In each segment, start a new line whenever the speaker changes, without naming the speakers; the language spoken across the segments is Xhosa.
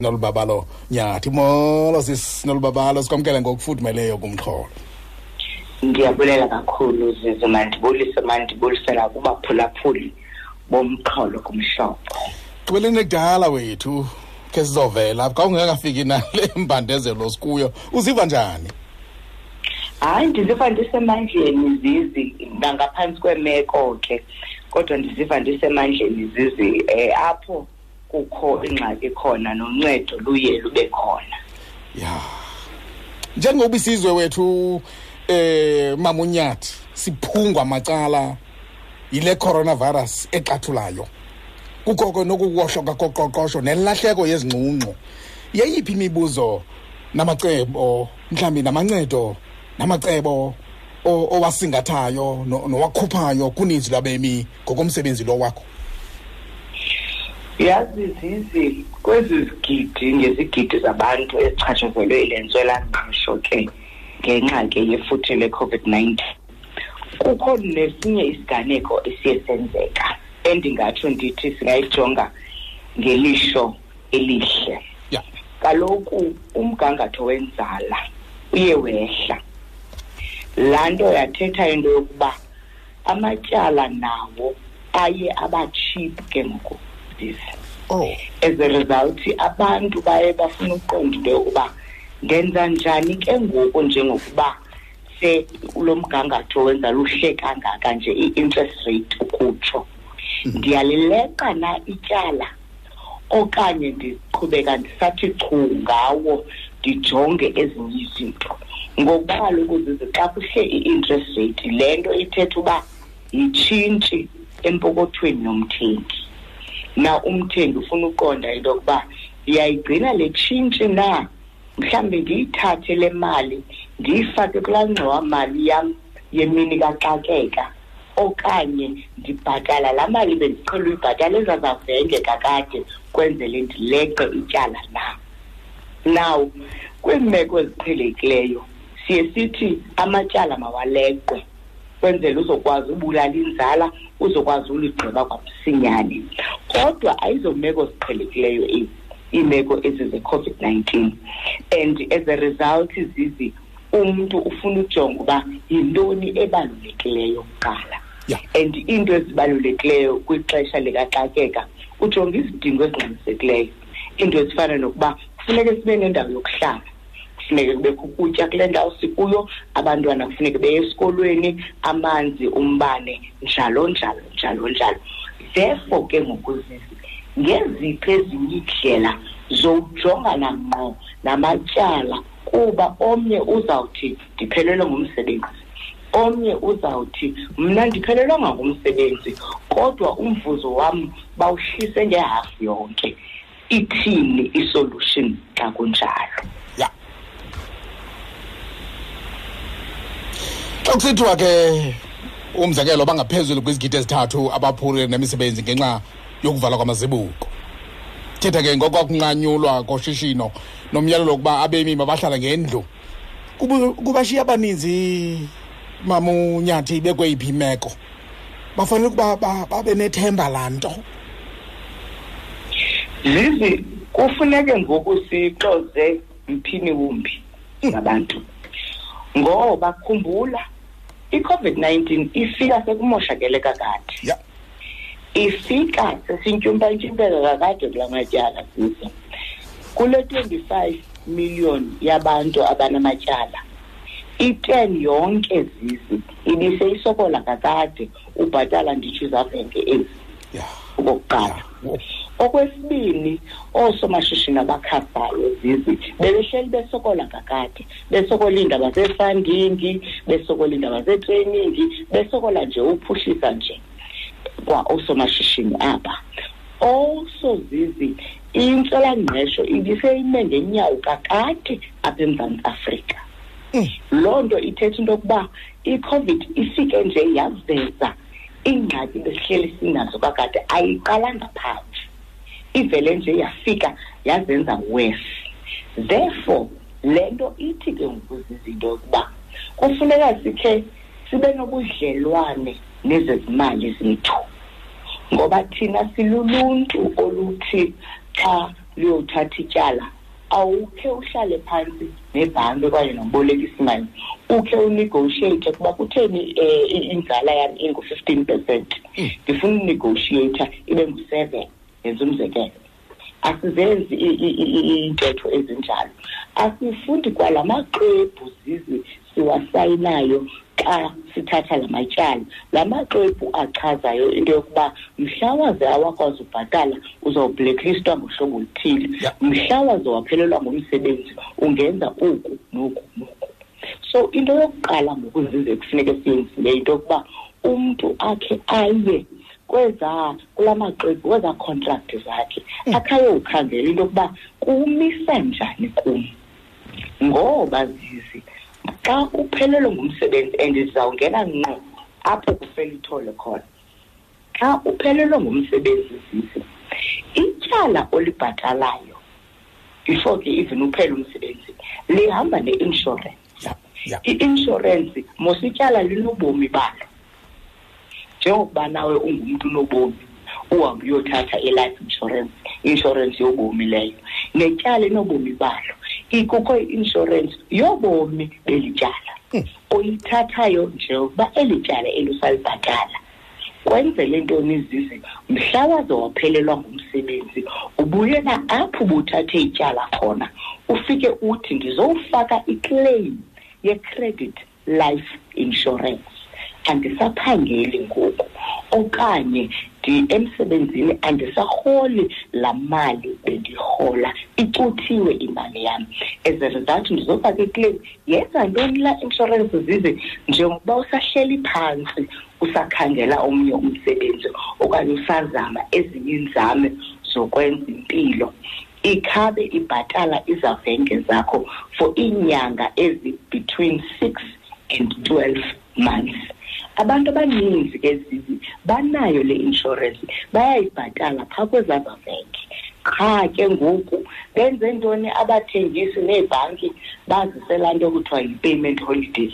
nolubabalo nyathi molo sis nolubabalo sikwamkele ngokufudumeleyo kumxholo
ndiyabulela kakhulu zizo mandibulise mandibulise nakubaphulaphuli bomxholo kumhlobo
gqibeleni ekudala wethu ke sizovela apha kawungekafiki nale mbandezelo sikuyo uziva njani
hayi ndiziva ndisemandleni zizi nangaphantsi kweemeko ke kodwa ndiziva ndisemandleni zizi um apho kukho ingxaki khona noncedo luye lube khona
ya njengoba isizwe wethu eh mamunyathi siphungwa macala yile coronavirus exathulayo kukho ke nokuwohloka koqoqosho nelahleko yezingcungcu yeyiphi imibuzo namacebo mhlawumbi namancedo namacebo owasingathayo nowakhuphayo kuninzi lwabemi ngokomsebenzi lo wakho
yazi zizi kwezi zigidi ngezigidi zabantu ezichatshazelwe yile ntswelangqesho ke ngenxa ke yefuthe le-covid-19 kukho nesinye isiganeko esiye senzeka endingatsho ndithi singayijonga ngelisho elihle kaloku umgangatho wenzala uye wehla laa nto yathetha into yokuba amatyala nawo aye abatship ke ngoku disi
oh.
as a result abantu baye bafuna ukuqonda into yokuba ndenza njani ke ngoku njengokuba se ulo mgangatho wenza luhle kangaka nje i-interest rate ukutsho
mm-hmm.
ndiyalileqa na ityala okanye ndiqhubeka ndisathi chu ngawo ndijonge ezinye izinto ngokuba kaloku zize xa kuhle i-interest rate le nto ithetha uba yitshintshi empokothweni yomthengi na umthengi ufuna uqonda into yokuba ndiyayigcina le tshintshi na mhlawumbi ndiyithathe le mali ndiyifake kulaa ngxowamali yam yemini kaxakeka okanye ndibhatala laa mali bendiqhela uyibhatala ezazavenge kakade kwenzele ndileqe ityala na now kwiimeko eziqhelekileyo siye sithi amatyala mawaleqwe kwenzela uzokwazi ubulala inzala uzokwazi uligqiba kwamsinyane kodwa ayizomeko ziqhelekileyo ezi iimeko ezi ze-covid-19 and as a result zizi umntu ufuna ujonga uba yintoni ebalulekileyo kuqala
yeah.
and iinto ezibalulekileyo kwixesha likaxakeka ujonga izidingo ezingxamisekileyo iinto ezifana nokuba kufuneke sibe nendawo yokuhlala kufuneke kubekho ukutya kule ndawo sikuyo abantwana kufuneke beye esikolweni amanzi umbane njalo njalo njalo njalo therefore ke ngokuzizi ngeziphi ezinye iindlela zowujongana ngqo namatyala kuba omnye uzawuthi ndiphelelwe ngumsebenzi omnye uzawuthi mna ndiphelelwanga ngumsebenzi kodwa umvuzo wam bawuhlise ngehafu yonke ithini isolution xa kunjalo
ya xa kusithiwa ke umzekelo bangaphezulu kwizigidi ezithathu abaphule nemisebenzi ngenxa yokuvalwa kwamazibuko thetha ke ngokwakunqanyulwa koshishino nomyalelo wokuba abemi mabahlala ngendlu kubashiya abaninzi mamunyathi bekweyiphi imeko bafanele ukuba babe nethemba laa nto
zizi kufuneke ngoku sixoze mphini wumbi hmm. ngabantu ngoba khumbula i-covid-19 ifika sekumoshakele kakade
yeah.
ifika sesintyumpantyumpeka kakade kula matyala sisa kule 25 million yabantu abanamatyala i-ten yonke zizi ibiseyisokola kakade ubhatala nditsho izavenke ezi okokuqala okwesibini oosomashishini abakhasayo zizi bebehleli besokola kakade besokola iindaba zee-funding besokola iindaba zee-training besokola nje uphuhlisa nje kwa oosomashishini aba also zizi intswelangqesho ibiseyime ngenyawo kakade apha emzantsi afrika
mm.
loo nto ithetha into yokuba icovid ifike nje yaveza iingxaki besihleli sinazo kakade ayiqalanga phantsi ivele nje yafika yazenza worse therefore le nto ithi ke ngoku zizinto yokuba kufuneka sikhe sibe nobudlelwane nezezimali zethu ngoba thina siluluntu oluthi xa luyothatha ityala awukhe uhlale phantsi nebhanki okanye nombolekisi mali ukhe unegotiate kuba kutheni um inzala yam ingu-fifteen percent hmm. ndifuna unegotiata ibe ngu-seven yenza umzekelo asizenzi iintetho ezinjalo asifundi kwala maxwebhu siwasayinayo xa sithatha la matyala la maxwebhu achazayo into yokuba mhla waze awakwazi ubhatala uzawublacklisthwa ngohlobo oluthile mhla waze waphelelwa ngumsebenzi ungenza oku noku noku so into yokuqala ngokuzize kufuneke siyenzile into yokuba umntu akhe aye kweza kula maxwebhu kweza contract zakhe hmm. akhayokhangela into yokuba kumisa njani kum ngoba zizi xa uphelelwe ngumsebenzi and ndizawungena nqo apho kufela ithole khona xa uphelelwe ngumsebenzi zizi ityala olibhatalayo before ke even uphele umsebenzi lihamba ne-inshorensi i-inshorensi mosityala linobomi balo njengokuba nawe ungumntu unobomi uhambe uyothatha i-life insurance i-insurance yobomi leyo netyala enobomi balo ikukho i-insurance yobomi beli tyala hmm. oyithathayo njengokuba eli tyala elusalibhatala kwenzele ntoni izizi mhla waze waphelelwa ngumsebenzi ubuyela apho ubuthathe ityala khona ufike uthi ndizowufaka iclaim ye-credit life insurance andisaphangeli ngoku okanye emsebenzini andisarholi laa mali bendihola icuthiwe imali yam as a result ndizofaka iclaim yenza ntoni la inshorensi zize njengokuba usahleli phantsi usakhangela omnye umsebenzi okanye usazama ezinye iinzame zokwenza impilo ikhabe ibhatala izavenge zakho for iinyanga ezi-between six and twelve months abantu abaninzi ke zizi banayo le inshorensi bayayibhatala phaa kwezaa zavenge qha ke ngoku benze ntoni abathengisi neebhanki bazisela nto kuthiwa yi-payment holiday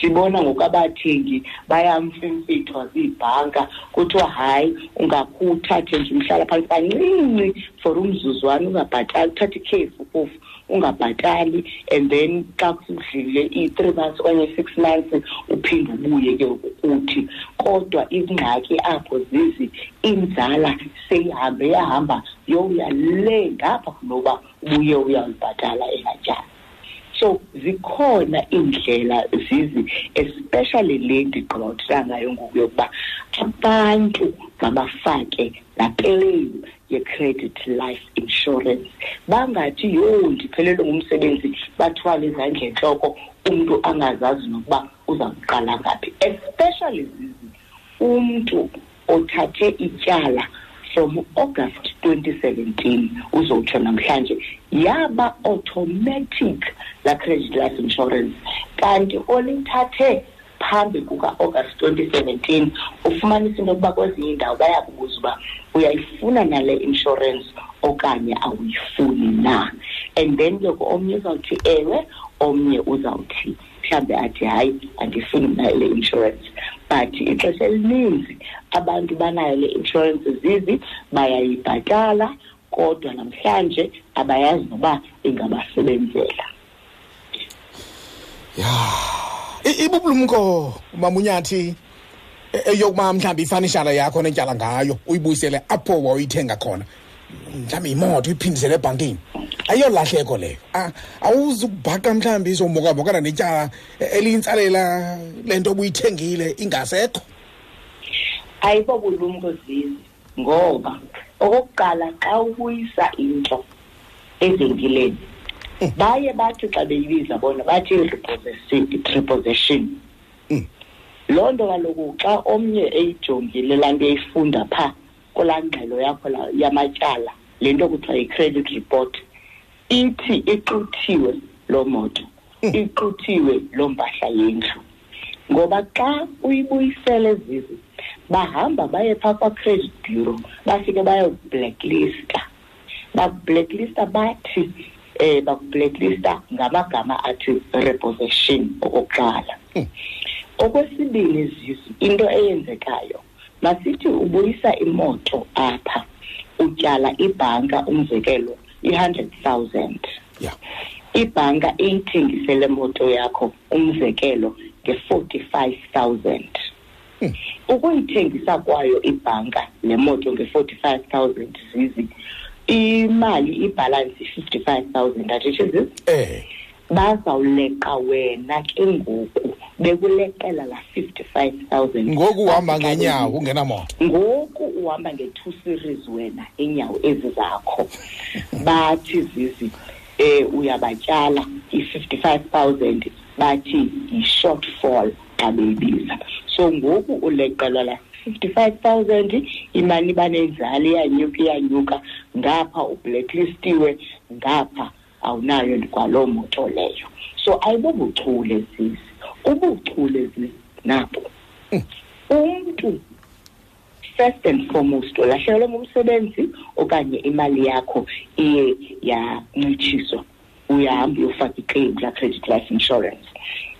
sibona ngokabathengi bayamfimfithwa ziibhanka kuthiwa hayi ungakho uthathe nje umhlala phantsi kancinci for umzuzwana ungabhatali uthathe ikhefu phofu ungabhatali and then xa kudlile i-three months okanye six months uphinde ubuye ke ukuthi kodwa ingxaki apho zizi inzala seyihambe yahamba yoya le ngapha kunoba ubuye uyawubhatala engatyala so zikhona iindlela zizi especially le ndigqiba uthetha ngayo ngoku yokuba abantu mabafake laa claim ye-credit life insurance bangathi yho ndiphelelwe ngumsebenzi bathwale izandla entloko umntu angazazi nokuba uza kuqala ngaphi especially zizi umntu othathe ityala from August 2017 uzotsho namhlanje yaba automatic la credit life insurance kanti olithathe phambi kuka-august 2017 ufumanisa into yokuba kwezinye iindawo bayakubuza uba uyayifuna nale insurance okanye awuyifuni na and then ke ku omnye uzawuthi ewe omnye uzawuthi mhlawumbi athi hayi andifuni mna le insurance but ixesha elininzi abantu banayo le insurance zizi bayayibhatala kodwa namhlanje abayazi noba ingabasebenzela
ya ibubulumko mamunyathi eyokuba e, mhlawumbi ifanishala yakho netyala ngayo uyibuyisele apho wawuyithenga khona mhlawumbi yimoto iphindisele ebhankini ayiyolahleko leyo awuzukubhaqa mhlawumbi izomokabokana netyala e, eliyintsalela le nto obuyithengile ingasekho
ayibobulumko zizi ngoba okokuqala xa ubuyisa into evenkileni hmm. baye bathi xa beyibiza bona bathi repossession
hmm.
loo nto kaloku xa omnye eyijongile laa nto eyifunda phaa kolaa ngxelo yakho yamatyala le nto kuthiwa yi-credit report ithi ixuthiwe loo moto hmm. ixuthiwe loo mpahla yendlu ngoba xa uyibuyisela ezizi bahamba baye phaa kwa-credit bureau bafike bayokublacklista bakublacklista bathi eh bakublacklista ngamagama athi repossession okokuqala hmm. okwesibini zizi into eyenzekayo masithi ubuyisa imoto apha utyala ibhanka umzekelo i-hundred thousand
yeah.
ibhanka iyithengisele moto yakho umzekelo nge-forty five thousand
hmm.
ukuyithengisa kwayo ibhanka le moto nge-forty five thousand zizi imali ibhalansi i-fifty five thousand atitshe zizi
eh.
bazawuleqa wena ke ngoku bekuleqela la 55000
ngoku uhamba ngenyawo ungenamoto
ngoku uhamba nge-two series wena inyawo ezi zakho bathi zizi eh uyabatyala i-55000 bathi yi-short fall xa beyibiza so ngoku uleqelwa la 55000 imali iba nenzali iyanyuka iyanyuka ngapha ublacklist iwe ngapha awunayo kwaloo moto leyo so ayibobuchule sisi ubuchule sisi nabo hmm. umntu first and foremost ulahlekelwe ngumsebenzi okanye imali yakho iye yancitshiswa uyahamba uyofaka iqembu la-credit life insurance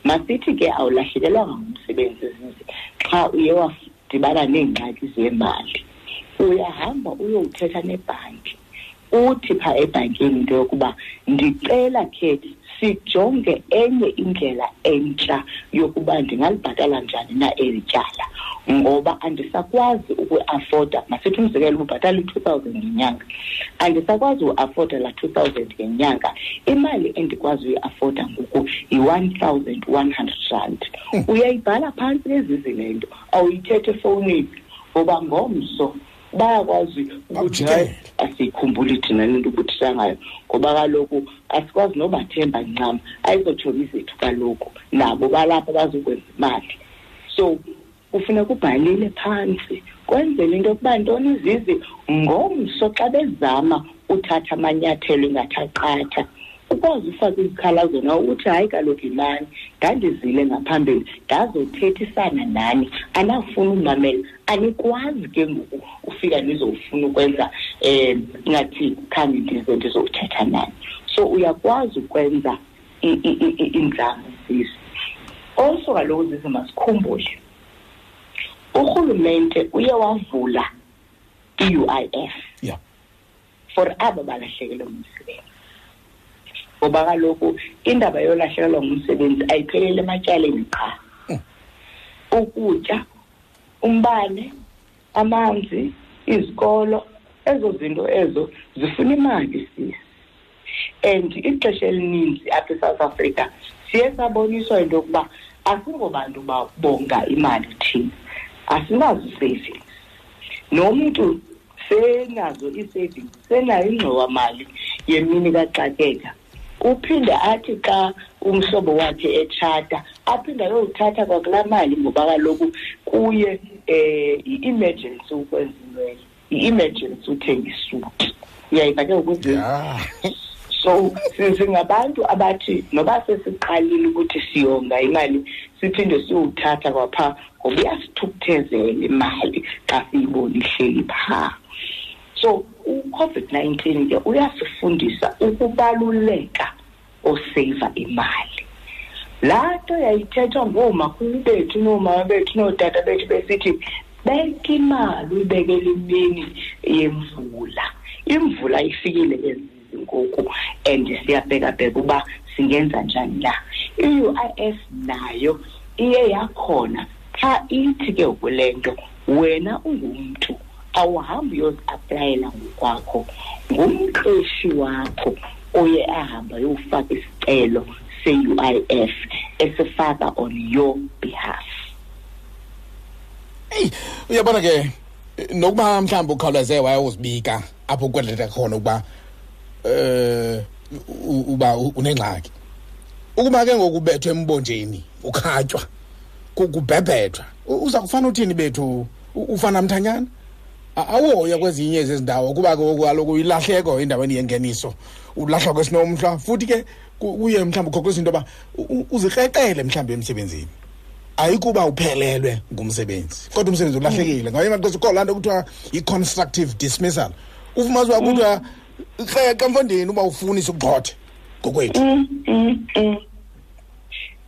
masithi ke awulahlekelwanga ngumsebenzi zizi xa uye dibana neengxaki zemali uyahamba uyowuthetha nebhanki uthi phaa ebhankini into yokuba ndicela khe sijonge enye indlela entsha yokuba ndingalibhatala njani na eli tyala ngoba andisakwazi ukuafoda masithi umzekelo ubhatala i-two thousand ngenyanga andisakwazi uafoda laa two thousand ngenyanga imali endikwazi uyiafoda ngoku yi-one thousand one hundred rand uyayibhala phantsi bezizi le nto awuyithethe efowunini ngoba ngomso bayakwazi ukuthi hayi asiyikhumbuli thina le nto ubuthisha ngayo ngoba kaloku asikwazi nobathemba ncam ayizotshomi zethu kaloku nabo balapha bazokwenza imali so kufuneka ubhalile phantsi kwenzela into yokuba ntoni izizi ngomso xa bezama uthatha amanyathelo ingathi aqatha ukwazi ufaka izikhalazo na uthi hayi kaloku imani ndandizile ngaphambili ndazothethisana nani anafuna umamela anikwazi ke ngoku ufika nizofuna ukwenza um ngathi khange ndize ndizothetha nani so uyakwazi ukwenza iinzamo zizo also kaloku zize masikhumbule urhulumente uye wavula i-u i f
yeah.
for abo balahlekelwe ngumsebenzi ngoba kaloku indaba yolahlekelwa ngumsebenzi ayipheleli ematyaleni qha hmm. ukutya umbane amanzi izikolo ezo zinto ezo zifuna imali sisi and ixesha elininzi apha esouth africa siye saboniswa into yokuba asingobantu babonga imali thina asinazo savings nomntu senazo ii-savings senayo ingxowamali yemini kaxakeka uphinde athi xa umhlobo wakhe etshata aphinde ayowuthatha kwakulaa mali ngoba kaloku kuye um yi-emergency ukwenza inwele yi-emergency uthenga isuti uyayiva ke
ukuze
so singabantu abathi noba sesiqalile ukuthi siyonga imali siphinde siwuthatha kwaphaa ngoba iyasithukuthezela imali xa siyibona ihleli phaa so u-covid-19 ke uyasifundisa ukubaluleka oseyiva imali laa nto yayithethwa ngoomakhulu bethu noomama bethu nootata bethu besithi beka imali uyibekela imini yemvula imvula ifikile ezini ngoku and siyabhekabheka uba singenza njani na i-u i f nayo iye yakhona qha ithi ke ngoku le nto wena ungumntu awuhambi uyoziaplayela ngokwakho ngumqeshi wakho oye ahamba yofaka isicelo se-uif esifaka on your behalf
eyi uyabona ke nokuba mhlawumbi ukhawuleze wayewuzibika apho kwadleta khona ukuba eh uba unengxaki ukuba ke ngoku ubethwe embonjeni ukhatywa kubhebhethwa uza kufana uthini bethu ufana mthanyana awoya kwezinye zezindawo kuba ke ngoku kaloku ilahleko endaweni yengeniso ulahlwa kwesinomhla futhi ke kuye mhlawumbi ukhokhisa into yoba uzikreqele mhlawumbi emsebenzini ayikuba uphelelwe ngumsebenzi kodwa umsebenzi ulahlekile ngayo imaxesha ukho laa nto kuthiwa yi-constructive dismissal ufumanisa uba kuthiwa xexe mfondini uba ufunisa ukugxothe ngokwethu
mm, mm, mm.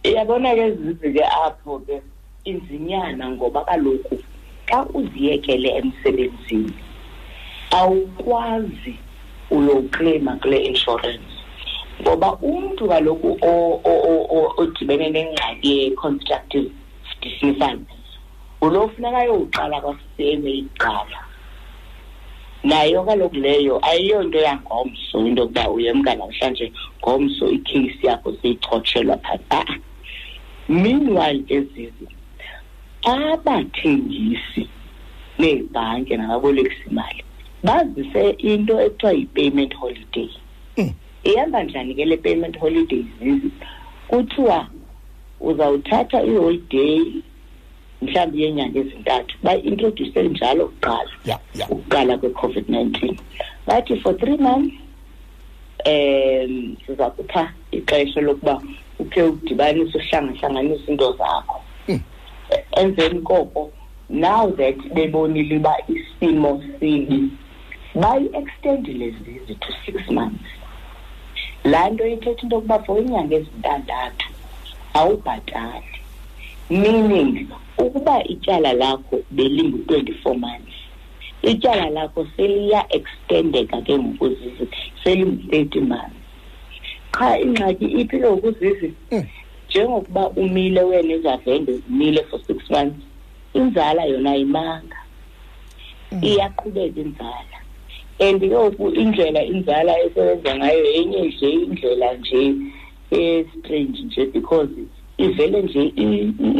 yabona ke zizi ke apho ke izinyana ngoba kaloku xa uziyekele emsebenzini awukwazi uyowukleyima kule inshorensi ngoba umntu kaloku odibene nengxaki ye-constructive dismissal ngulo funeka ayowuqala kwasiseme icala nayo kaloku leyo ayiyonto yangomso into yokuba uyemka namhlanje ngomso ikheyisi yakho seyichotshelwa phantsi a-a meanwhile ezizi abathengisi neebhanki nababolekisa imali bazise into ekuthiwa yi-payment holiday
hmm.
ihamba njani ke le payment holiday zizi kuthiwa uzawuthatha iholiday mhlawumbi yenyanga ezintathu bayi-introduce njalo kuqala ukuqala kwe-covid nineteen bathi for three months um siza kupha ixesha lokuba ukhe udibanise uhlangahlanganise into zakho
hmm.
emveni koko now that bebonile uba isimo sibi bayi-extendile zizi to six months laa nto ithetha into yokuba for iinyanga ezintandathu awubhatali meaning ukuba ityala lakho belingu-twenty-four months ityala lakho seliya extendeka ke ngoku zizi selingu-thirty months qha ingxaki iphi ke ngoku zizi
hmm.
njengokuba umile wena izavenge zimile for six months inzala yona imanga hmm. iyaqhubeka inzala and ke ngoku indlela inzala esebenza ngayo enye nje indlela nje estrange nje because ivele nje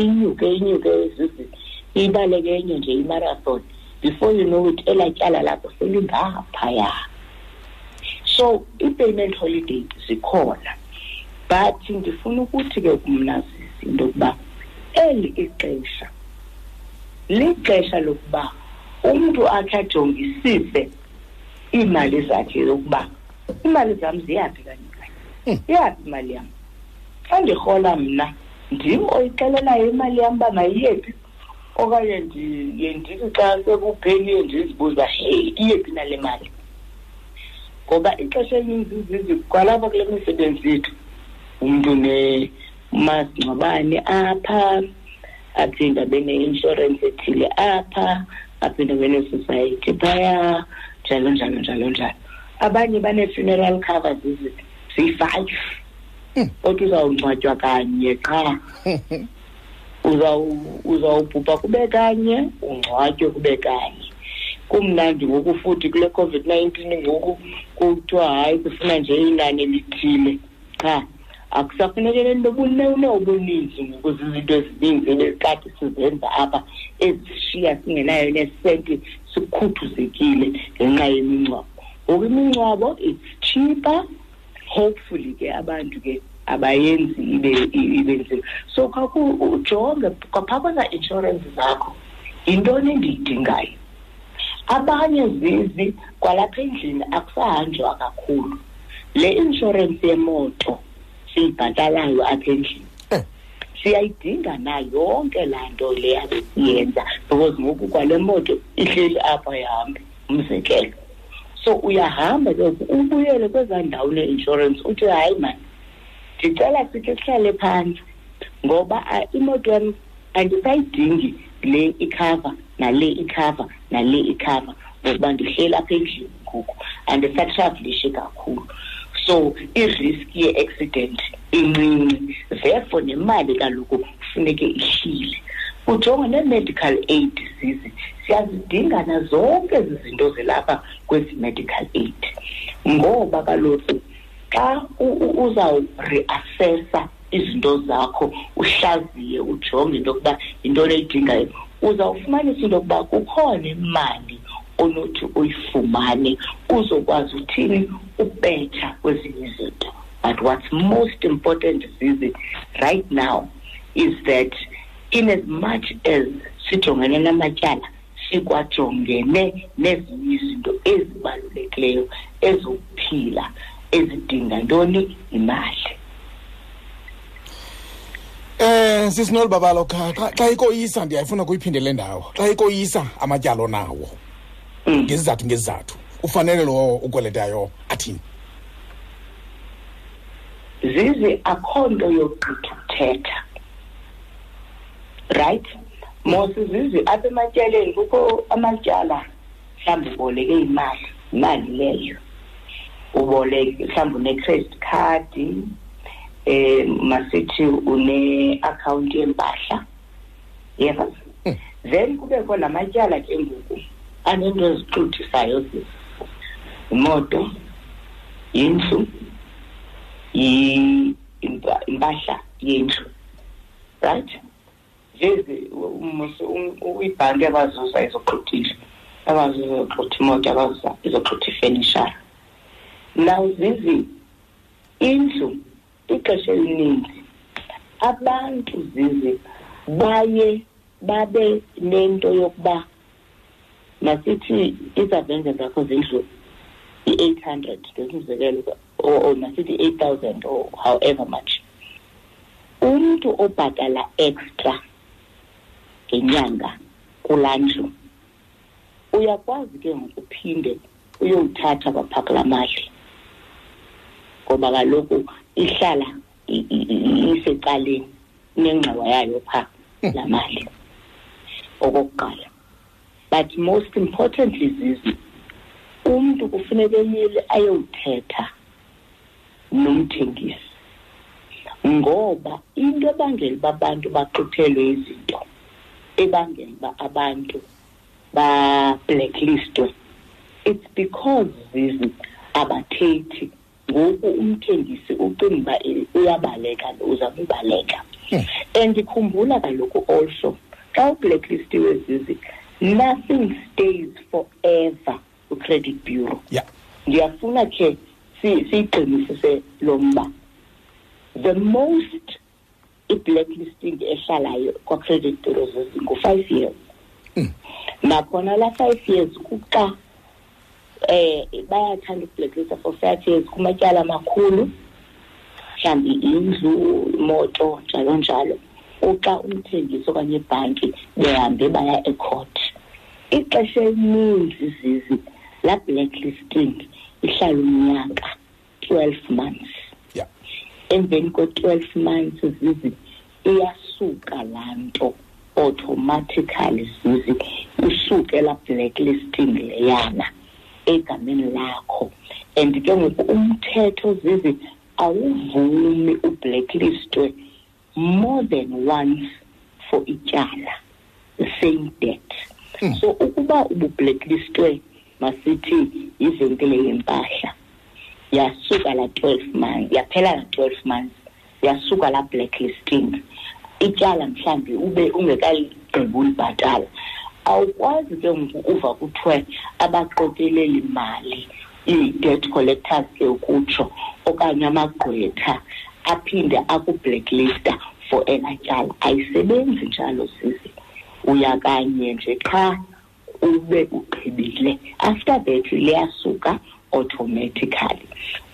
inyuke inyuke izuzi ibaleke enye nje imarathon before you know it elaa tyala lakho selingaphaya so i-payment holiday zikhona but ndifuna ukuthi ke kumnazisi into yokuba eli ixesha lixesha lokuba umntu akhe ajongisise iimali zakhe yokuba iimali zam ziyaphi kanye kanye
hmm.
iyaphi imali yam xa ndirhola mna ndim oyixelelayo imali yam uba mayiyephi okanye ndiye ndithi xa sekupheliye ndizibuza he iyephi nale mali ngoba ixesha elininzi izizi kwalapha kule misebenzi yethu umntu nemasingcwabane apha aphinde abe ne-inshorensi ethile apha aphinde abe ne-society phaya njalo njalo njalo njalo abanye banee-funeral covers izinto siyi-five
hmm.
kodwa uzawungcwatywa kanye qha uzawubhubha kube kanye ungcwatywe kube kanye kumnandi ngoku futhi kule covid nineteen ngoku kuthiwa hayi sifuna nje inani elithile qha akusafunekele into bunewune obuninzi ngoku zizinto ezininzi ebekade sizenza apha ezishiya singenayo nesenti sikhuthuzekile ngenxa yemingcwabo ngoku imingcwabo it's cheaper hopefully ke abantu ke abayenzi ibe ibe nzima so khakho ujonge kwaphaa kweza insurance zakho yintoni endiyidingayo abanye zizi kwalapha endlini akusahanjwa kakhulu le insurance yemoto siyibhatalayo apha endlini
eh.
siyayidinga na yonke laa nto le abesiyenza because ngoku kwale moto ihleli apha ihambe umzekelo so uyahamba ke ubuyele kwezaa ndawo ne-inshorensi uthi hayi mani ndicela sikhe sihlale phantsi ngoba imoto yam andisayidingi le ikhava nale ikhava nale ikhava ngokuba ndihleli apha endlini ngoku andisatravelishe kakhulu so iriski ye-accident incinci therefore nemali kaloku kufuneke ihlile ujonge nee-medical aid zizi siyazidingana zonke ezi zinto zilapha kwezi medical aid ngoba kaloku xa uzawureassessa izinto zakho uhlaziye ujonge into yokuba yinto leyidingayo uzawufumanisa into yokuba kukhona imali onothi uyifumane uzokwazi uthini ubetsha kwezinye izinto But what's most important, Zizi, right now is that in as much as sijongene namatyala sikwajongene nezinye izinto ezibalulekileyo ezokuphila ezidinga ntoni imali
Eh sisinolu babalo cha xa ikoyisa ndiyayifuna kuyiphinde le ndawo xa ikoyisa amatyalo nawo
mm.
ngezizathu ngezizathu ufanele lowo ukweletayo athini
zizi akho nto yogqitha ukuthetha right mose zizi apha ematyaleni kukho amatyala mhlawumbi uboleke imali imali leyo uboleke mhlawumbi une-credit card um masithi une-akhawunti yempahla yeva hmm. then kubekho la matyala ke ngoku aneento ezixuthisayo zisi imoto yindlu impahla yendlu right zezi ibhanki abazuza izoxutha indlu abazuza izoxutha imoto abazuza izoxutha ifenishara now zizi indlu ixesha elininzi abantu zize baye babe nento yokuba masithi izavenza zakho zindlu i-eight hundred ndizimzekelo or masithi i-eight thousand or however much umntu obhatala extra ngenyanga kulaa ndlu uyakwazi ke ngoku uphinde uyowuthatha kwaphaka laa mali ngoba kaloku ihlala isecaleni inengxowa yayo pha hmm. laa mali okokuqala but most importantly zizi umntu kufuneka eyile ayowuthetha nomthengisi ngoba into ebangela uba abantu baxuthelwe izinto ebangela uba abantu ba-blacklistwe it's because zizi abathethi ngoku umthengisi ucinga uba uyabaleka lo uzama ubaleka hmm. and ikhumbula kaloku also xa ublacklistwe zizi nothing stays forever ucredit bureau
yeah.
ndiyafuna khe siyiqinisise lo mba the most i-blacklisting ehlalayo kwa-credit bureaus zingu-five years mm. nakhona la five years kuxa eh bayathanda ukubhekisa for five years kumatyala amakhulu mhlawumbi indlu imoto njalo njalo kuxa umthengisi okanye ibhanki behambe baya ecourt ixesha elininzi zizi laa blacklisting ihlala unyaka twelve months emveni kwe-twelve months zizi iyasuka laa nto automatically zizi usuke la blacklisting leyana egameni lakho and ke ngoku umthetho zizi awuvumi ublacklisthwe more than once for ityala the same debt mm. so ukuba ubublacklisthwe masithi yivenkile yempahla yasuka la 12 months yaphela la 12 months yasuka la blacklisting ityala mhlambi ube ungekaligqibi ulibhatala awukwazi ke ngoku uva kuthiwe abaqokeleli mali ii-debt collectors ke ukutsho okanye amagqwetha aphinde akublacklista for ela tyala ayisebenzi njalo sisi uya kanye nje qha ube ugqibile after that liyasuka automatically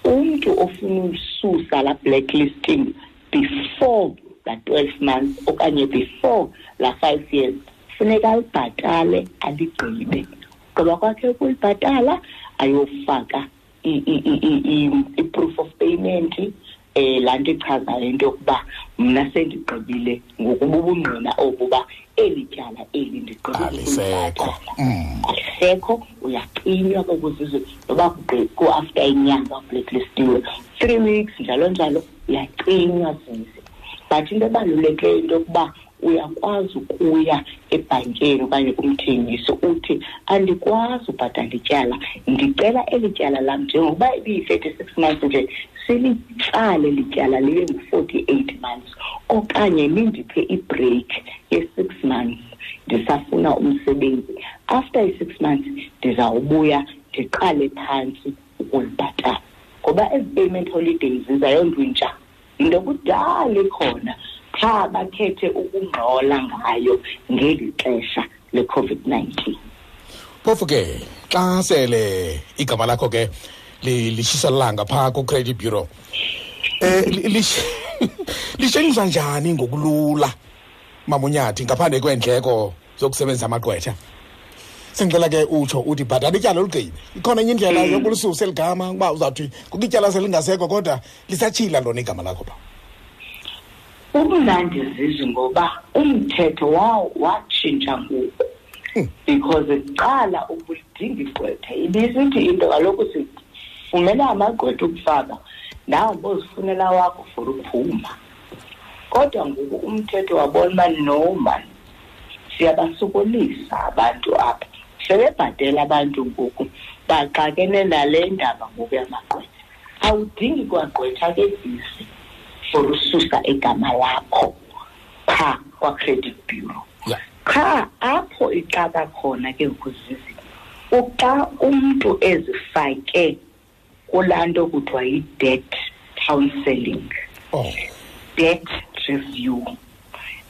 umntu ofuna ulisusa la blacklisting before la 12 months okanye before la 5 years funeka alibhatale aligqibe gqiba kwakhe ukuyibhatala ayofaka i-proof of payment um laa nto ichazayo into yokuba mna sendigqibile ngokuba ubungqina obu uba eli tyala eli ndiqalisekho
mm.
alisekho uyacinywa kokuzizwe noba kuafter inyanga ublacklistiwe three weeks njalo njalo uyacinywa zize but into ebalulekileyo into yokuba uyakwazi ukuya ebhankeni okanye kumthengisi uthi andikwazi ubhatala ityala ndicela eli tyala lam njengokuba ibiyi-thirty six months nje silitsale lityala libe ngu-forty eight months okanye nindiphe ibreak ye-six months ndisafuna umsebenzi after i-six months ndizawubuya ndiqale phantsi ukulibhatala ngoba ezi payment holidays zizayondwintsha yinto kudala ikhona qha bakhethe ukungxola ngayo ngeli xesha le-covid-19
phofu ke xa sele igama lakho ke lishisa langa phaa ku-credit bureau um eh, lishengisa njani ngokulula mamunyathi ngaphandle kweendleko zokusebenzisa amagqwetha sendicela ke utsho uthi bhatala ityala olugqibe ikhona enye indlela mm. yokulisusa eli gama uba uzawuthi kukho ityala selingasekho kodwa lisatshila lona igama lakho ba
ubumnandi zizi ngoba umthetho wawo watshintsha ngoku hmm. because kuqala ubulidinga igqwetha ibisithi into kaloku sithi fumela amagqwetha ukufaka nawo bozifunela wakho for uphuma kodwa ngoku umthetho wabona uba no mani siyabasokolisa abantu apha sebebhatela abantu ngoku baxakene nale ndaba ngoku yamagqwetha awudingi kwagqwetha ke disi for ususa igama lakho pha kwa-credit bureau qha apho ixaka khona ke ngoku zizi uxa umntu ezifake kulaa nto kuthiwa yi-debt counselling
oh.
debt review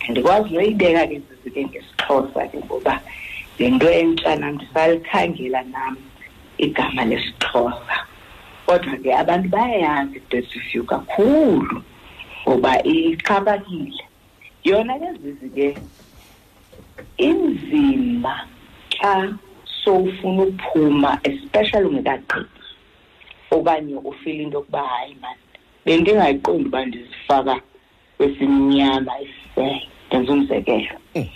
andikwazi noyibeka ke zizike ngesixhosa ke ngoba le nto entsha nam ndisalikhangela nam igama lesixhosa kodwa ke abantu bayayazi i-debt review kakhulu ngoba ixhaphakile yona ke zizi ke inzima xa sowufuna ukuphuma especially ungekagqibi okanye ufile into yokuba hayi mani bendingayiqondi uba ndizifaka kwesimnyama isisele ndenza umzekelo hmm.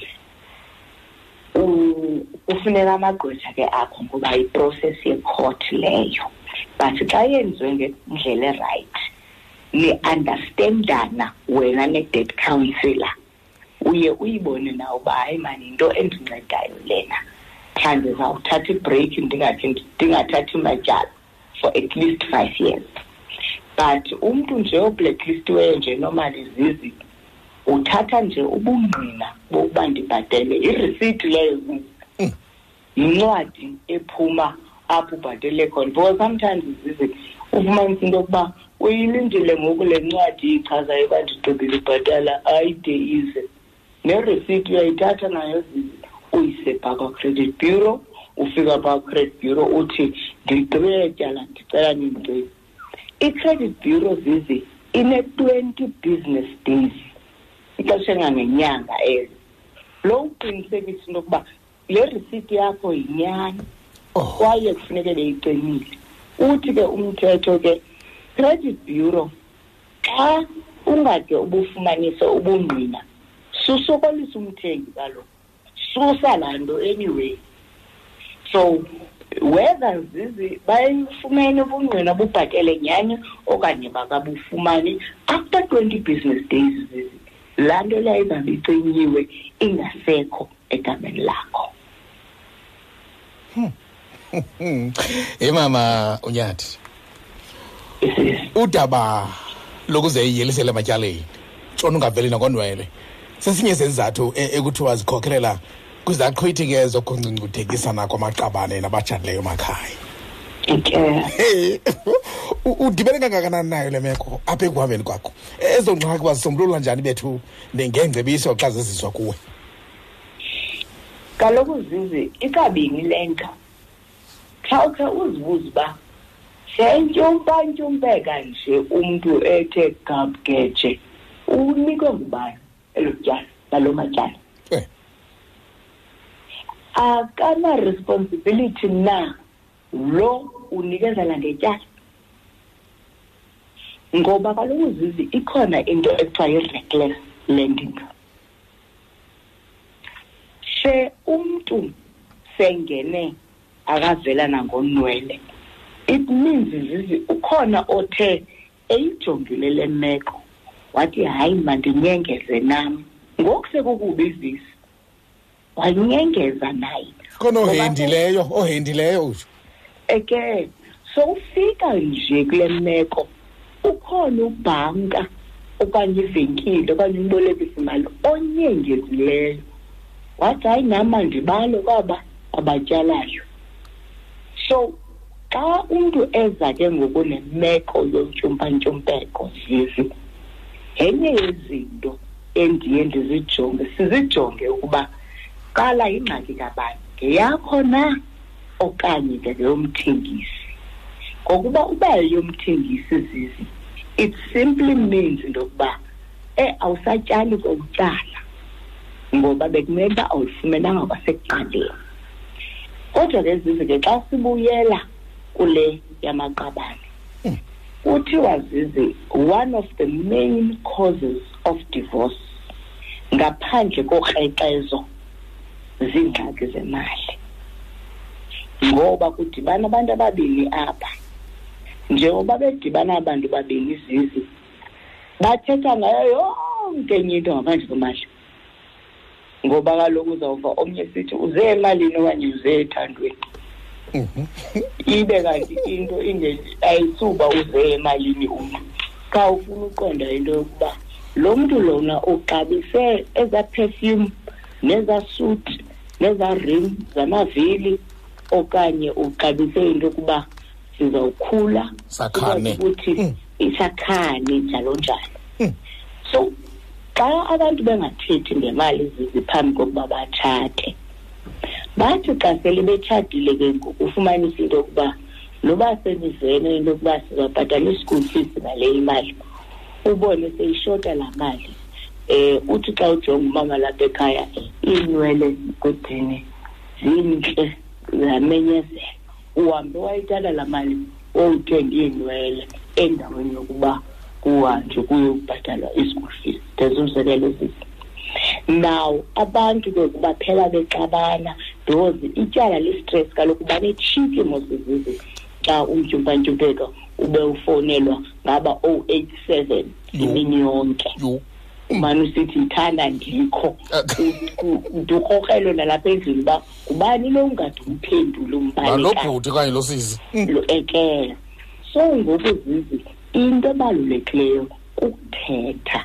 kufuneka amagqwetha ke akho ngoba yiprocess yecourt leyo but xa yenziwe ngendlela erayithi niunderstandana wena ne-dead counselor uye uyibone na uba hayi mani yinto endincedayo lena xa ndizawuthatha ibreak ndingathathi matyala for at least five years but umntu nje oblacklistiweyo nje normally zizi uthatha nje ubungqina bokuba ndibhatele irisithi leyo yincwadi ephuma apho ubhatele khona because sometimes zize ufumanisa into yokuba uyilindile ngoku le ncwadi ichazayo uba ndigqibile ubhatala ayide ize nereceipt uyayithatha nayo zize uyise phaa kwa-credit bureau ufika phaa credit bureau uthi ndigqibele tyala ndicela nindiceli i-credit bureau zizi ine-twenty business days ixesha engangenyanga elo lo uqinisekisa into yokuba le risiti yakho yinyani
oh.
kwaye kufuneke beyicinile uthi ke umthetho ke credit bureau xa ungade ubufumanise ubungqina susokolisa umthengi kaloku susa laa nto anyway so whether zizi bayifumene ubungqina bubhatele nyhani okanye bakabufumani after twenty business days zizi laa nto leyo izabe icinyiwe ingasekho egameni lakho
hmm. hey mama unyathi udaba lokuzeyiyelisela ematyaleni tshona ungaveli nokondwele sesinye sezizathu e, ekuthiwa zikhokhelela kwizaqhwithi ke zokungcungcuthekisana kwamaqabane nabajadileyo makhaya
ke
udibene kangakanani nayo le meko apha ekuhambeni kwakho ezo ngxaki wazisombulula njani bethu nengengcebiso xa zezizwa kuwe
kaloku zizi ikabini le nto xa ukhe uzibuze uba sentyumpantyumpeka nje umntu ethe gabgeje unikwe ngubani elo tyala nalo matyala
eh.
akana-responsibility na lo unikezela ngetyala ngoba kaloku zizi ikhona into ekuthiwa yi-reckless landing she umntu sengene akavela nangonwele it means zizi ukhona othe eyijongile le meko wathi hayi mandinyengeze nam ngoku sekukubi izisi wanyengeza naye
khona ohendileyo ohendileyo utsho
eke so ufika nje kule meko ukhona ubhanka okanye ivenkile okanye umbolekisi mali onyengezileyo wathi hayi nam andibalo kwaba abatyalayo so xa umntu eza ke ngoku nemeko yontyumpantyumpeko zizi yenye yezinto endiye ndizijonge sizijonge ukuba qala ingxaki kabani ngeyakho na okanye ke ngeyomthengisi ngokuba uba yeyomthengisi zizi it simply means into yokuba e awusatyali kokutyala ngoba bekumele uba awulifumenanga kwasekuqaleni kodwa ke zizi ke xa sibuyela kule yamaqabane hmm. kuthiwa zizi one of the main causes of divorce ngaphandle kokrexezo ziingxaki zemali ngoba kudibana abantu ababini apha njengoba bedibana abantu babini zizi bathetha ngayo yonke enye into ngaphandle kwemali ngoba kaloku uzawuva omnye sithi uze emalini okanye uze ethandweni mhm. ibe kanti into ayisuba uze emalini umntu xa ufuna uqonda into yokuba lo mntu lona uxabise ezaa perfume nezaa suit nezaa rim zamavili okanye uxabise into yokuba sizawukhula
sakhane
ukuthi
mm.
isakhane njalo njalo
mm.
so xa abantu bengathethi ngemali zizi phambi kokuba batshate bathi xa sele betshatile ke ngoku ufumanisa into yokuba noba semizweni into yokuba sizabhatala i-school fees ngale imali ubone seyishota laa mali eh uthi xa ujonga umama lapha ekhaya iinwele kudini zintle zamenyezela uhambe wayitala laa mali wowuthenge iinwele endaweni yokuba kuhanjwe kuyobhatalwa i-school fees there's umzekelo ezisi now abantu ke kubaphela bexabana because ityala lestress kaloku banetshiki mosizizi xa umtyumpantyumpeka ube ufowunelwa ngaba o eight seven imini yonke umane usithi ndithanda ndikho ndikrokrelwe nalapha endlini uba ngubani lo ungade umphendule umbalelo
bhuti okanye lo sisi
lo ekela so ngoku zizi into ebalulekileyo kukuthetha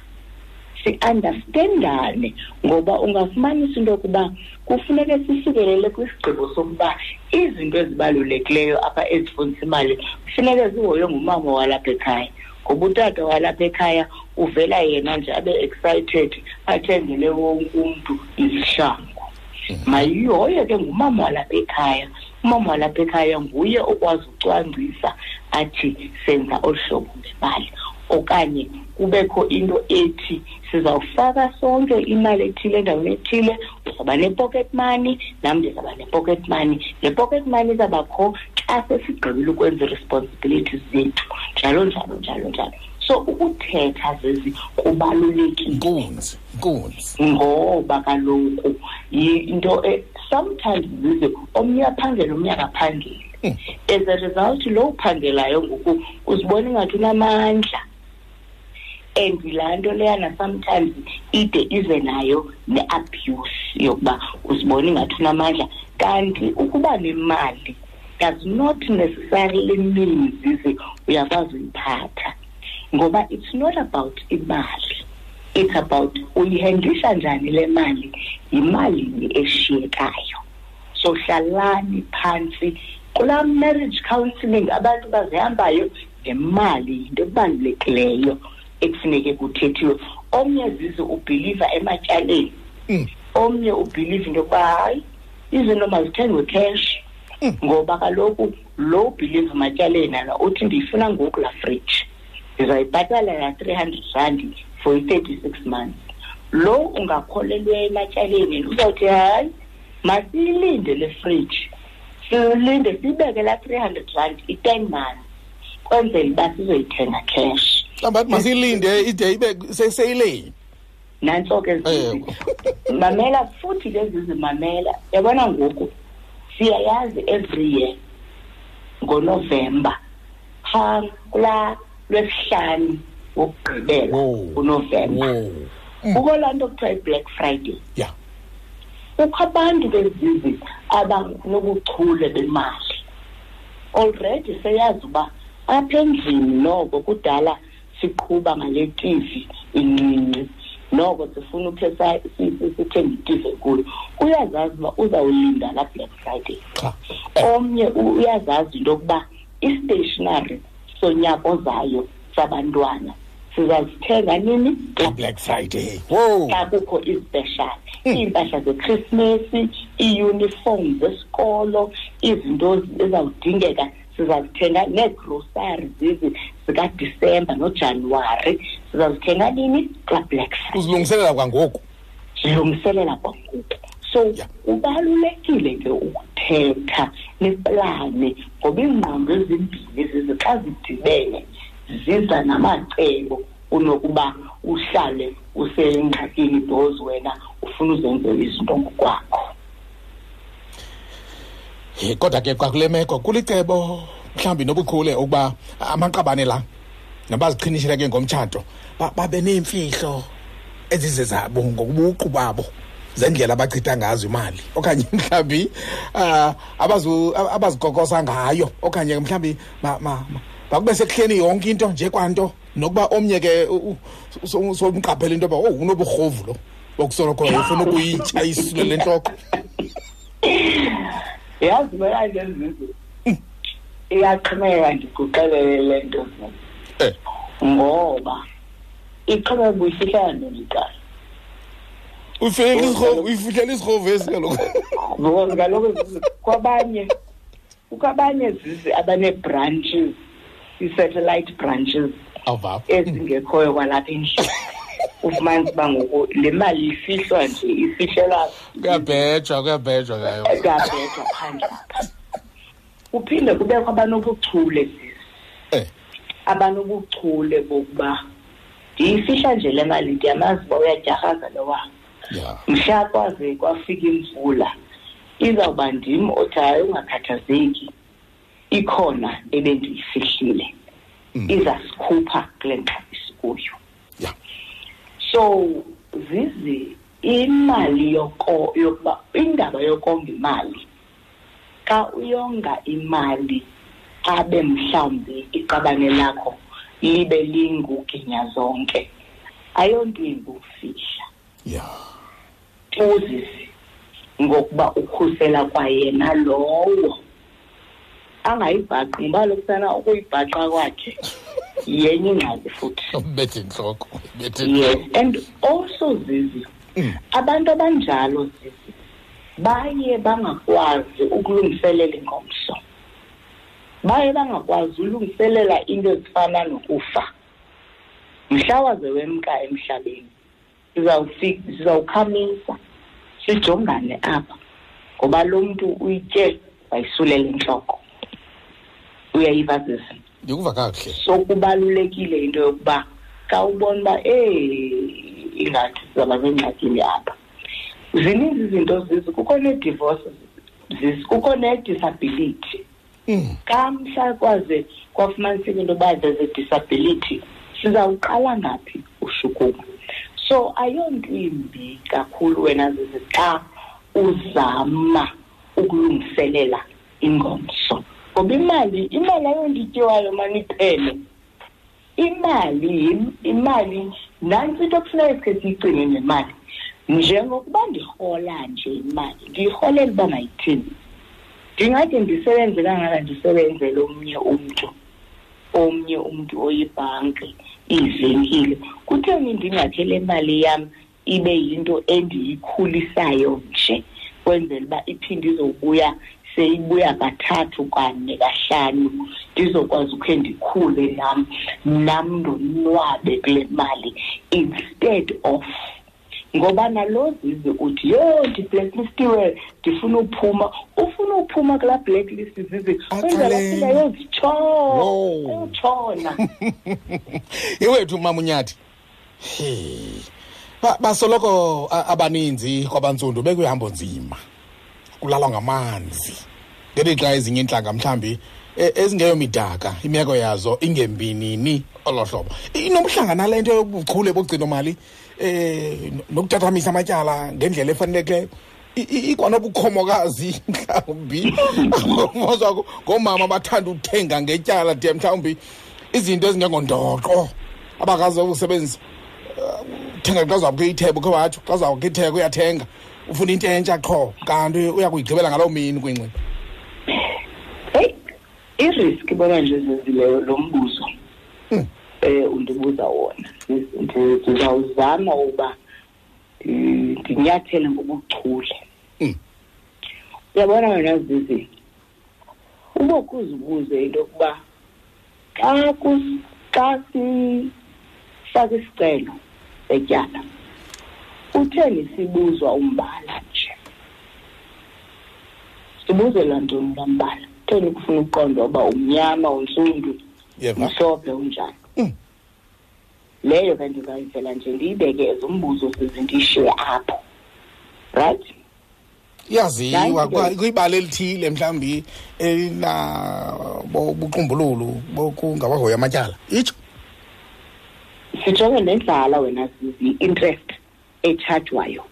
si-andastendane ngoba ungafumanisa into yokuba kufuneke sifikelele kwisigqibo sokuba izinto ezibalulekileyo apha ezifundisa imali kufuneke zihoywe ngumama walapha ekhaya ngoba utata walapha ekhaya uvela yena nje abe excited athengele wonke umntu izihlangu mhm. mayihoye ke ngumama walapha ekhaya umama walapha ekhaya nguye okwazi ucwangcisa athi senza olu hlobo ngemali okanye kubekho into ethi sizawufaka sonke imali ethile endaweni ethile uzawuba ne-pocket money nam ndizawuba ne-pocket money le pocket money izawubakho xa sesigqibile ukwenza i-responsibilities zethu njalo njalo njalo njalo so ukuthetha zezi kubalulekile
nkunzi
ngoba kaloku yinto e, sometimes zize omnye aphangele omnye akaphangeli
hmm.
as a result lo uphangelayo ngoku uzibona ingathi unamandla and laa nto leyana sometimes ide ize nayo ne-abuse yokuba uzibona ingathi unamandla kanti ukuba nemali does not necessarily mean zize uyakwazi uyiphatha ngoba it's not about imali it's about uyihendisha njani le mali yimalini eshiyekayo so hlalani phantsi kulaa marriage counseling abantu bazihambayo nemali yinto ebalulekileyo ekufuneke kuthethiwe omnye zize ubhiliva ematyaleni
mm.
omnye ubhiliva into yokuba hayi izinto mazithengwe cash
mm.
ngoba kaloku lo ubhiliva matyaleni ala uthi ndiyifuna ngoku laa fridge ndizayibhatala ya three hundred rand for i-thirty six months lo ungakholelwe ematyaleni uzawuthi hayi masiyilinde le fridge silinde siyibeke la three hundred rand i-ten months kwenzela uba sizoyithenga cash
mhlawumbi athi masilinde ide ibe seyileyini
nantso ke mamela futhi ke zizimamela yabona ngoku siyayazi every year ngonovemba pha kulaa lwesihlanu wokugqibela unovemba
mm.
kukho laa nto kuthiwa i-black friday
yeah.
kukho abantu bezizi abanobuchule bemali already seyazi uba apha endlini noko kudala siqhuba ngale tivi incinci noko sifuna ukhe sithenge itive kuyo uyazazi uba uzawulinda la black friday
qha
omnye uyazazi into yokuba istationary sonyaka ozayo sabantwana sizazithenga nini xa
black friday
xa kukho izipeshal
hmm.
iimpahla zekhrismesi iiyunifomu zesikolo izinto ezawudingeka siza kuthenga neegrosari zizi zikadisemba nojanuwari siza zithenga nini xa black friday
uzilungiselela kwangoku
zilungiselela kwangoku so kubalulekile ke ukuthetha neplane ngoba iingqondo ezimbini zize xa zidibene ziza namacebo kunokuba uhlale usengxakini because wena ufuna uzenzela izinto ngokwakho
kodwa ke kwakule meko kulicebo mhlawumbi nobukhule ukuba amaqabane la nabaziqhinishela ke ngomtshato babe neemfihlo ezizezabo ngokubuqu babo zendlela abachitha ngazo imali okanye mhlawumbi um abazikokosa ngayo okanye mhlawumbi bakube sekuhleni yonke into nje kwanto nokuba omnye ke somqaphela into yoba owu oh, unoburhovu lo okusoloko ufuna ukuyitsha isule
le ntloko yazi melangezizo iyaxhomeka ndikuxelele le nto
eh.
ngoba ixhomeka buyifihlela ntoni cala
uyifihlela isihovu esi kaloku
because kaloku kwabanye kukho abanye zizi abanee-branches ii-satellite branches ezingekhoyo kwalapha endlini ufumanisa uba ngoku le mali ifihlwa nje ifihlelwa
kuyabhejwa kuyabhejwa ngayo
kuyabhejwa phandle apha kuphinde kubekho abanobuchule sisi
eh.
abanobuchule bokuba ndiyifihla nje le mali ndiyamazi uba uyadyarhaza lowa
yeah.
mhla kwaze kwafika imvula izawuba ndim othi hayi ungakhathazeki ikhona ebendiyifihlile
mm.
iza sikhupha kule ngxaki sikuyo
yeah.
so zizi imali yoko yokuba indaba yokonga imali xa uyonga imali abe mhlawumbi iqabane lakho libe linguginya zonke ayonto imbi ukufihla
ya
tuzisi ngokuba ukhusela kwayena lowo angayibhaqi ngoba lokusana ukuyibhaqa kwakhe yenye ingxaki futhi
umbethe intloko
yes and also zizi
mm.
abantu abanjalo zizi baye bangakwazi ukulungiselela ingomso baye bangakwazi ulungiselela into ezifana nokufa mhla waze wemka emhlabeni sizawufika sizawukhamisa sijongane apha ngoba lo mntu uyitye wayisulela intloko uyayiva sisi
ndikuva kakuhle
so kubalulekile into yokuba xa ubona uba ee ingathi sizaba zengxakini apha zininzi izinto zizi kukho nee-divorce zizi kukho nee-disability
hmm.
xa mhla kwaze kwafumaniseka into yoba there's a disability sizawuqala ngaphi ushukuma so ayonto imbi kakhulu wena zizi xa uzama ukulungiselela ingomso ngoba imali imali ayondityiwayo maniphele imali imali nantsi into okufuneka sikhe siyigcine nemali njengokuba ndirhola nje imali ndiyirholela uba mayithini ndingathi ndisebenze kangaka ndisebenzele omnye umntu omnye umntu oyibhanki ivenkile kutheni ndingathe le mali yam ibe yinto endiyikhulisayo nje kwenzela uba iphinde izobuya seyibuya kathathu kanye kahlanu ndizokwazi ukhe ndikhule nam nam ndonwabe kule mali instead of ngoba nalo zizi uthi yho ndiblacklistwe ndifuna uphuma ufuna uphuma kulaa blacklist zizi kwenzela fika
yozitshona
yozitshona
iwethu umamunyathi hey ba, basoloko abaninzi kwabantsundu bekuyihambo nzima kulalwa ngamanzi ngelixa ezinye intlanga mhlawumbi e, ezingeyo midaka imeko yazo ingembinini olo hlobo inomhlanga nale nto yobuchule bogcinomali um e, nokutatamisa amatyala ngendlela efanelekileyo ikwanobukhomokazi mhlawumbi ngomoza ngoomama bathanda uthenga ngetyala de mhlawumbi izinto ezingengondoqo abakaze ukusebenzisa uthenga xa uzawuke ithebe ukhe watsho xa uzawuke itheke uyathenga ufuna into entsha qho kanti uya kuyigqibela ngaloo mini kwinxiba
heyi irisk bona nje zizileyo lo mbuzo um hmm. eh, undibuza wona ndizawuzama uba ndinyathele ngobuchule
hmm.
uyabona wena zizi ubokuzibuze into yokuba xa xa sifake isicelo setyala kutheni sibuzwa umbala nje sibuzelwa ntoni lambala kutheni kufuna ukuqonda uba umnyama untsundu mhlophe unjani
hmm.
leyo ke ndizayivela nje ndiyibeke ezumbuzo sizindishiye apho right
iyaziwa kwibali elithile mhlawumbi elinabobuqumbululu bokungabahoyi amatyala itsho
sijonge nendlala wena zizi-interest etshajwayo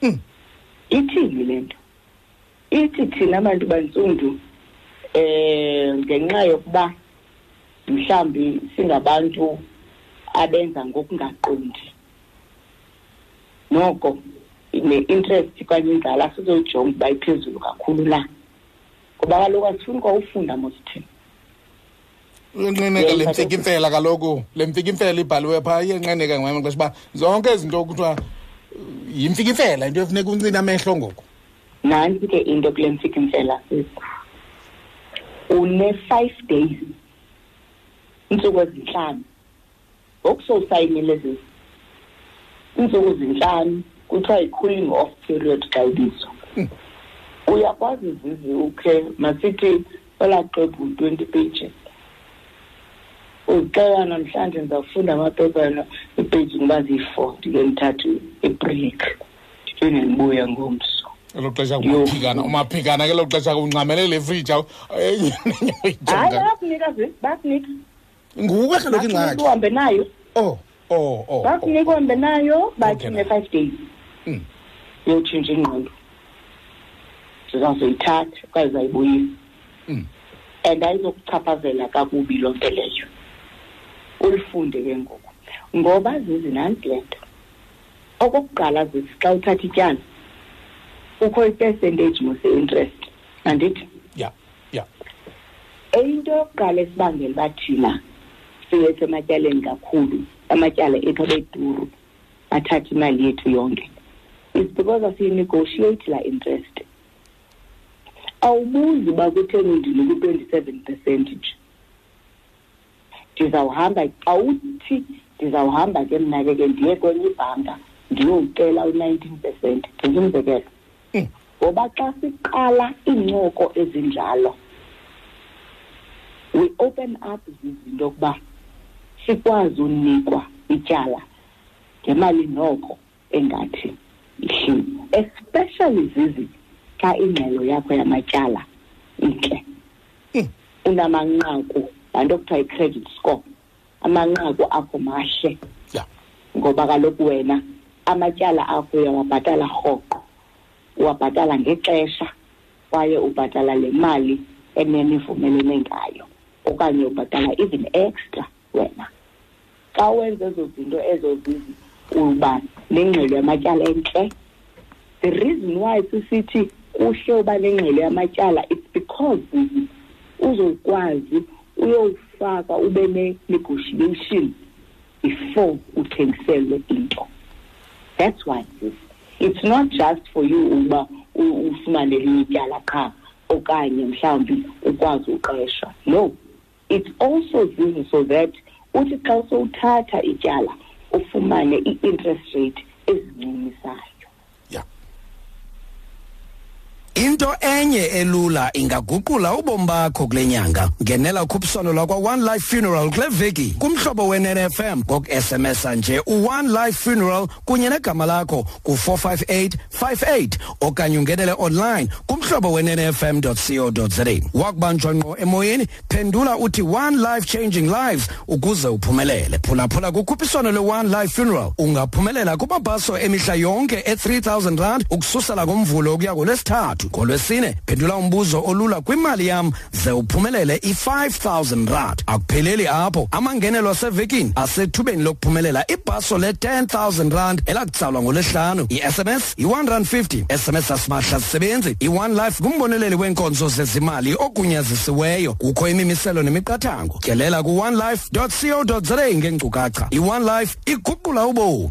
hmm.
ithini le nto ithi thina bantu bantsundu eh ngenxa yokuba mhlambi singabantu abenza ngokungaqondi noko ne-interest kanye inzala sizoyijonga uba iphezulu kakhulu na ngoba kaloku asifuni kwawufunda mosithini uyenqeneka
le mfikimfela kaloku le mfikimfela ibhaliwe phaa iyenqeneka ngamanye amaxesha uba zonke izinto kuthiwa yimfikimfela into efuneka uncina amehlo ngoku
nantsi ke into kule mfikimfela une-five days iintsuku ezintlanu ngokusosayinile ezi iintsuku zintlanu kuthiwa yi-cooling off period xa ibizwa hmm. uyakwazi zizi ukhe masithi olaa xwebhu twenty pages uzixela namhlanje ndizawufunda amapepa yona ipeji ngoba ziyi-four ndike ndithathe ibreak ndiphinde ndibuye ngomso
elo xesha
kumaphikana
umaphikana ke lo xesha kuncamelela ifriji
hayi bakunika bakunika
nguwe kaloku ingxaki
uhambe nayo
oh oh oh
bakunika oh. uhambe nayo bathi ne-five days
hmm.
yotshintsha ingqondo sizawuzoyithatha okanye zayibuyisa
hmm.
and ayizokuchaphazela kakubi loo nto leyo ulifunde ke ngoku ngoba zizinanti le nto okokuqala zithi xa uthatha ityala kukho i-percentage mose-interest andithi
ya
into yokuqala esibangela uba thina sibe sematyaleni kakhulu amatyala ethu abeduru athathe imali yethu yonke is because asiyinegotiate la interest awubuzi uba kutheni ndini ku-twenty seven percentage ndizawuhamba awuthi ndizawuhamba ke mna ke ke ndiye kwenye ibhanka ndiyowucela u-nineteen percent ndize umzekelo
hmm.
ngoba xa siqala iincoko ezinjalo we open up zizinto yokuba sikwazi unikwa ityala ngemali noko engathi ihlile especially zizi xa ingxelo yakho yamatyala intle
hmm.
unamanqaku laa nto kuthiwa i-credit score amanqaku akho mahle ngoba kaloku wena amatyala akho uyawabhatala rhoqo uwabhatala ngexesha kwaye ubhatala le mali enenivumelene ngayo okanye ubhatala even extra wena xa wenza ezo zinto ezo zizi uba nengxelo yamatyala entle the reason why sisithi kuhle uba nengxelo yamatyala it's because uzokwazi uyowufaka ube ne-negotiation before uthengiselwe into that's why sis it's not just for you uba ufumane elinye ityala qha okanye mhlawumbi ukwazi uqesha no It's also this so that uthi xa usowuthatha ityala ufumane i-interest rate
ezincumisayo
into enye elula ingaguqula ubomi bakho kule nyanga ngenela ukhuphiswano lakwa-one life funeral kule veki kumhlobo wenfm ngok-sms nje u-one life funeral kunye negama lakho ku-45858 okanye ungenele online kumhlobo wenenfm co za wakubanjwa ngqo emoyeni phendula uthi one life changing lives ukuze uphumelele phulaphula kukhuphiswano lwe-one life funeral ungaphumelela kumabhaso emihla yonke e-3000 rand ukususela ngomvulo ukuya ngolwesithathu ngolwesine phendula umbuzo olula kwimali yam ze uphumelele i-5000 rand akupheleli apho amangenelo asevekini asethubeni lokuphumelela ibhaso le-10000 rand elakutsalwa ngolesihlanu i-sms yi-150 sms asimahla sisebenzi i-one life ngumboneleli weenkonzo zezimali ogunyazisiweyo kukho imimiselo nemiqathango tyelela ku-onelife co za ngeenkcukacha i-one life iguqula ubomi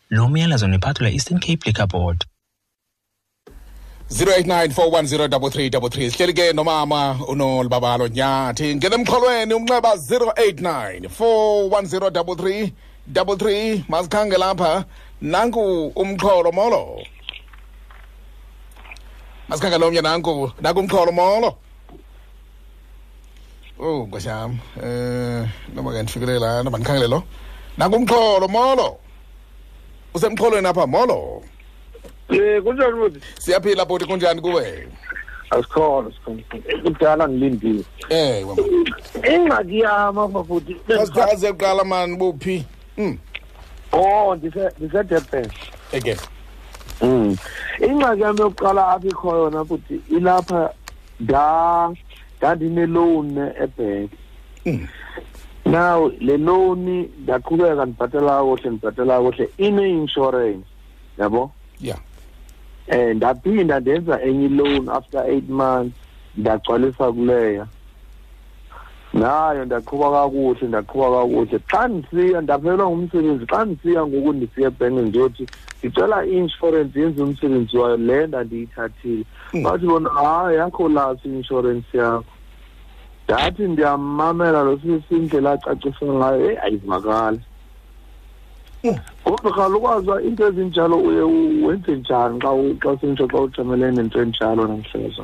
Lo myalezo nephatho le-Eastern Cape Liquor Board.
0894103333 sihleli ke nomama unolibabalo nyathi ngena emxholweni umnxeba 0894103333 masikhange lapha nanku umxholo molo masikhange lomnye nanku nanku umxholo molo owu nkosi yam um noba ke ndifikele lana mandikhangele lo nangumxholo molo usemxholweni apha molo
um kunjani bhuti
siyaphila bhuti kunjani kuwe
asikhona sikhona kudala ngilindile
ewe
ingxaki yam apha
bhuti aze kuqala mani buphi
um o ndisedurban
eke
um ingxaki yam yokuqala apha ikhoyo yona bhuti ilapha nda ndandine-loan ebhenki
mm.
now le loan ndaqhubeka ndibhatala kohle ndibhatala kohle ine-insurance yabo
yeah
um ndaphinda ndenza enye iloan after eight months ndagcwalisa kuleya nayo ndaqhuba kakuhle ndaqhuba kakuhle xa ndisiya ndaphelelwa ngumsebenzi xa ndisiya ngoku ndisiya ebhenki ndiyothi ndicela i-inshorensi yenze umsebenzi wayo le ndandiyithathile
hmm.
bathi bona hayi yakho lasi i-inshorensi yakho ndathi ndiyamamela lo sisi indlela acacisa ngayo eyi ayivakali
hmm.
kodwa khala ukwazi uba iinto ezinjalo uye wenze njani xa xa sintsho xa ujamelene nento enjalo namhlanje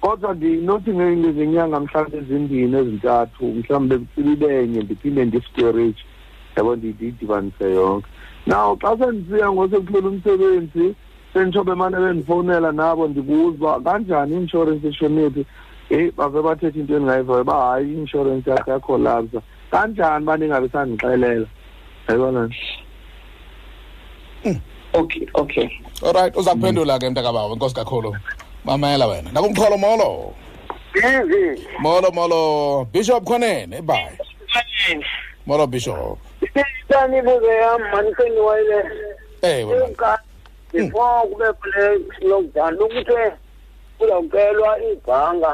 kodwa ndinothi ngeyinto zenyanga mhlawumbi ezimbini ezintathu mhlawumbi bekutsiba ibenye ndiphinde ndisitoreji yabo ndiyidibanise yonke now xa sendisiya ngosekuphela umsebenzi senditsho bemane bendifowunela nabo ndibuzwa kanjani i-inshorensi ishonephi heyi bave bathetha into endingayivayo uba hayi i-inshorensi yakho yakholapsa kanjani uba ningabi sandixelela yayibona hmm.
okay okay
olrayithi uza kuphendula ke mntakabawo inkosi kakhulu mamela wena nakumxholo molo molo molo bishop khonene ebayi molo bishop
ndanibuze yam maniqiniwayile
ewe
before kube kule lockdown ukuthi kuzawucelwa ibhanka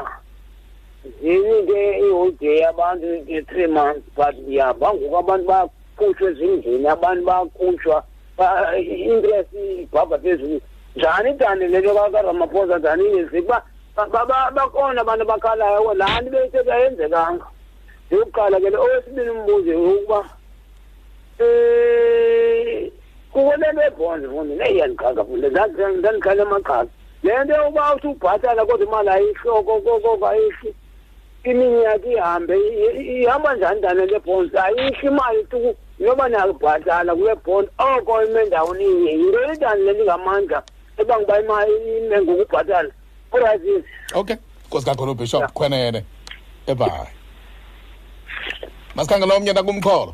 zinike iholiday abantu nge-three months but ya bangoku abantu bakhutshwa ezindlini abantu bakhutshwa i-interest ibhabha phezulu njani idane le nto karamaphosa njani ingezi kuba bakhona abantu abakhalayo o laa nto beyithetha ayenzekanga yokuqala ke le owesibini umbuzo yokuba um kukonento ebhonzi fundi neyi yandiqhaka fundi ndandikhala amaqhaza le nto yokuba uthi ubhatala kodwa imali ayihloko kokoko ayihli iminyaka ihambe ihamba njani dana le bonds ayihli imali tuku noba nakubhatala kule bond oko ime ndawoni inye yinto idani le ndingamandla ebanga uba ime ngokubhatala orayithi
okay nkosi kakhulu bishop khwenene
ebhayi masikhangela omnye nakumkholo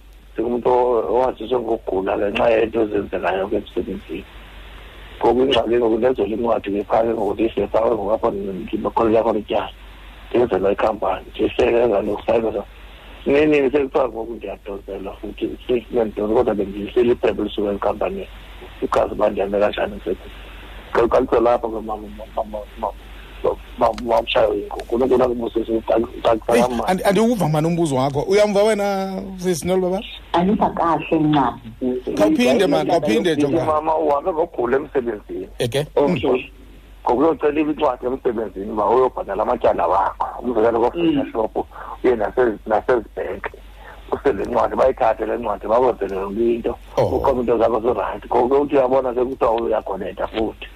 ndingumntu owaziswe ngokugula ngenxa yeento ezenzekayo ke emsebenzini ngoku ingxaki ngoku ndenzela incwadi ke phaa ke ngoku ndiyisephawe ngoku apho ndinokhono yakho lityala ndiyenzela ikhampani ndiyihleke ngalokusayibeza nini sekuthiwa ngoku ndiyadozela futhi seyinentoni kodwa bendiyihleli iphepha elisuka enkampanini ichaza uba ndihambe kanjani msebenzi qalukalitho lapha
kwemama andiwuva mani umbuzo wakho uyamva wena sisinelo
baba andiva kahle ncam
khawuphinde mani khawuphinde
jongumama uhambe ngogula emsebenzini
eke
ngokuyocela incwadi emsebenzini uba uyobhatala amatyala wakho umzekelo kofashop mm. uye nasezibhenki usele ncwadi bayithathe le ncwadi bakwenzele yonke into
oh.
uqoba into zakho zirayithi ngoko uthi uyabona sekuthiwa uyagoneta futhi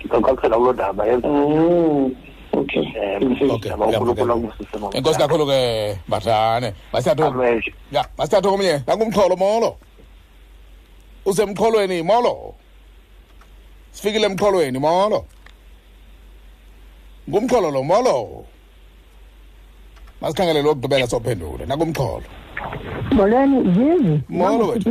ndikaqaqela kuloo ndaba yenza
oh, okay
inkosi kakhulu ke mbatshane masithathe omnye nangumxholo molo usemxholweni molo sifikile emxholweni molo ngumxholo lo molo masikhangele lo kugqibela sophendule nakumxholo
molweni yini
molo wethu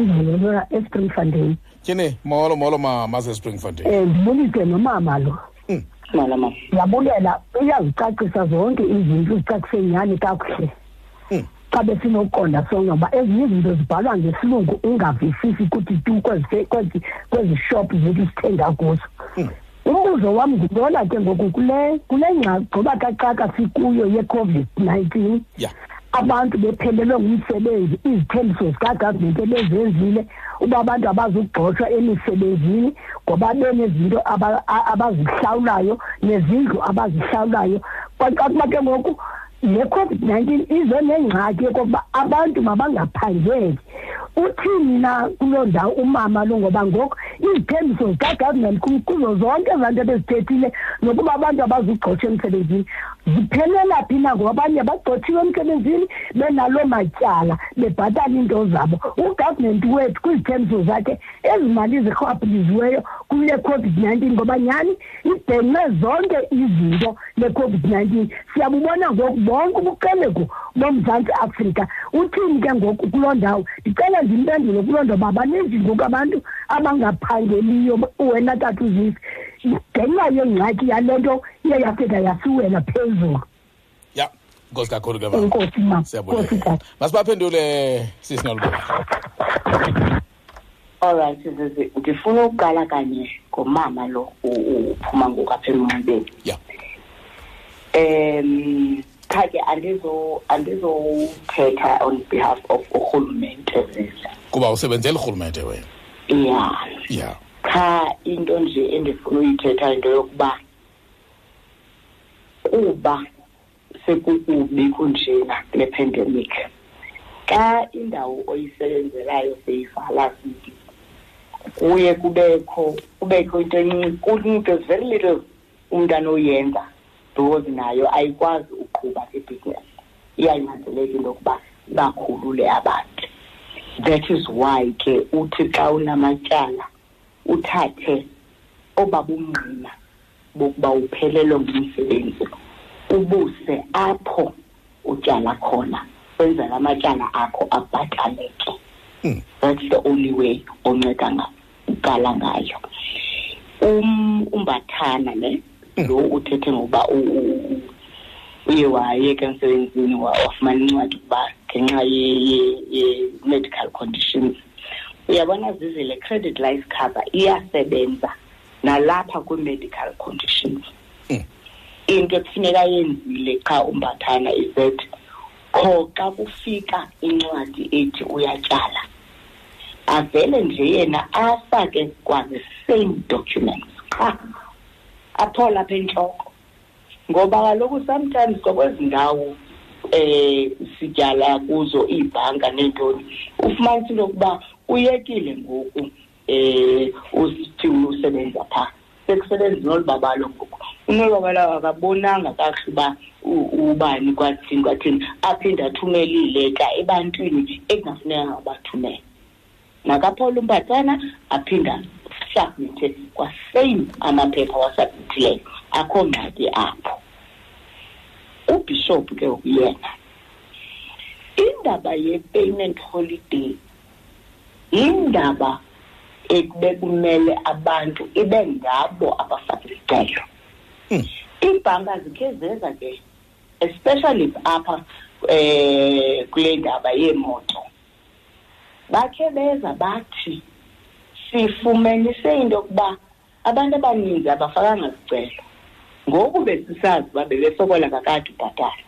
espremfandeni
tyhini molo molo ma masespringfontein
um ndibulise nomama lo
Mm.
mala mama ndiyabulela uyazicacisa zonke izinto uzicacise nyhani kakuhle
Mm.
xa besinokuqonda sonke ngoba ezinye izinto zibhalwa ngesilungu ungavisisi ukuthi tu kwezi- kwezi kwezi shop zethu sithenga kuzo umbuzo wam ngulona ke ngoku kule kule ngxaki ngoba kaxaka sikuyo yecovid-19
yeah.
abantu bephelelwe ngumsebenzi izithembiso zikagovernment ebezenzile uba abantu abazugxoshwa emisebenzini ngoba benezinto abazihlawulayo nezindlu abazihlawulayo kwacakuba ke ngoku le covid-19 ize nengxaki yokokuba abantu mabangaphangeli uthini na kuloo ndawo umama lo ngoba ngoku izithembiso zikagovernment kuzo zonke ezaa nto ebezithethile nokuba abantu abazugxotsha emsebenzini ziphelela phi na ngoba abanye bagxothiwe emsebenzini benaloo matyala bebhatala iinto zabo ugovernment wethu kwizithembiso zakhe ezi mali zirhwabhuliziweyo kule covid-19 ngoba nyhani ibhenxe zonke izinto le-covid-19 siyabubona ngoku bonke ubuqeleko bomzantsi afrika uthini ke ngoku kuloo ndawo ndicela ndimpendule kuloo ndawo uba baninzi ngoku abantu abangaphangeliyo wena tatuzisi ngenxa yengxaki yale nto iye yafika yasiwela phezulu
ya nkosi kakhulu ke
nkosi ma nkosi tata
masibaphendule sisi
nolubo olright zizi ndifuna ukuqala kanye ngomama lo uphuma ngoku apha emnxibeni
ya
um cha ke andizo andizothetha on behalf of urhulumente zizi
kuba usebenzela urhulumente wena
ya
ya
cha into nje endifuna uyithetha into yokuba kuba sekukubi kunjena kule pandemic xa indawo oyisebenzelayo seyivala zidi kuye kubekho kubekho into encinci kunto very little umntu anoyenza because nayo ayikwazi uqhuba ibhizinesi iyanyanzeleka into yokuba bakhulule abantu that is why ke uthi xa unamatyala uthathe obabungqina bokuba uphelelwe ngumsebenzi ubuse apho utyala khona kwenzela amatyala akho abhataleke
hmm.
that's the only way onceda uqala ngayo um umbathana ne hmm. lo uthethe ngoba uye wayeka emsebenzini wafumana incwadi ukuba ngenxa ye-medical conditions uyabona zizile credit life cover iyasebenza nalapha kwi-medical conditions
hmm.
into ekufuneka yenzile qha umbathana izethi kho xa kufika incwadi ethi uyatyala avele nje yena afake kwazi same documents qha aphole apha entloko ngoba kaloku sometimes kwakwezi ndawo eh sityala kuzo iibhanka neentoni ufumanisa into yokuba uyekile ngoku eh usithini usebenza phaa sekusebenzisa nolubabalo ngoku unolubabalo akabonanga kakuhle uba ubani kwathini kwathini aphinde athumele iileta ebantwini ekungafuneka abathumele makaphole umpatsana aphinde asubmithe kwasame amaphepha wasubmithileyo akho ngxaki apho ubhishophu ke ngoku yena indaba ye-payment holiday yindaba ekubekumele abantu ibe ngabo abafaka isicelo
hmm.
iibhanka zikhe zeza ke especially apha eh kule ndaba yeemoto bakhe beza bathi sifumenise into yokuba Abantu abaninzi abafakanga zicelo ngoku besisazi uba bebesokola kakade ubhatala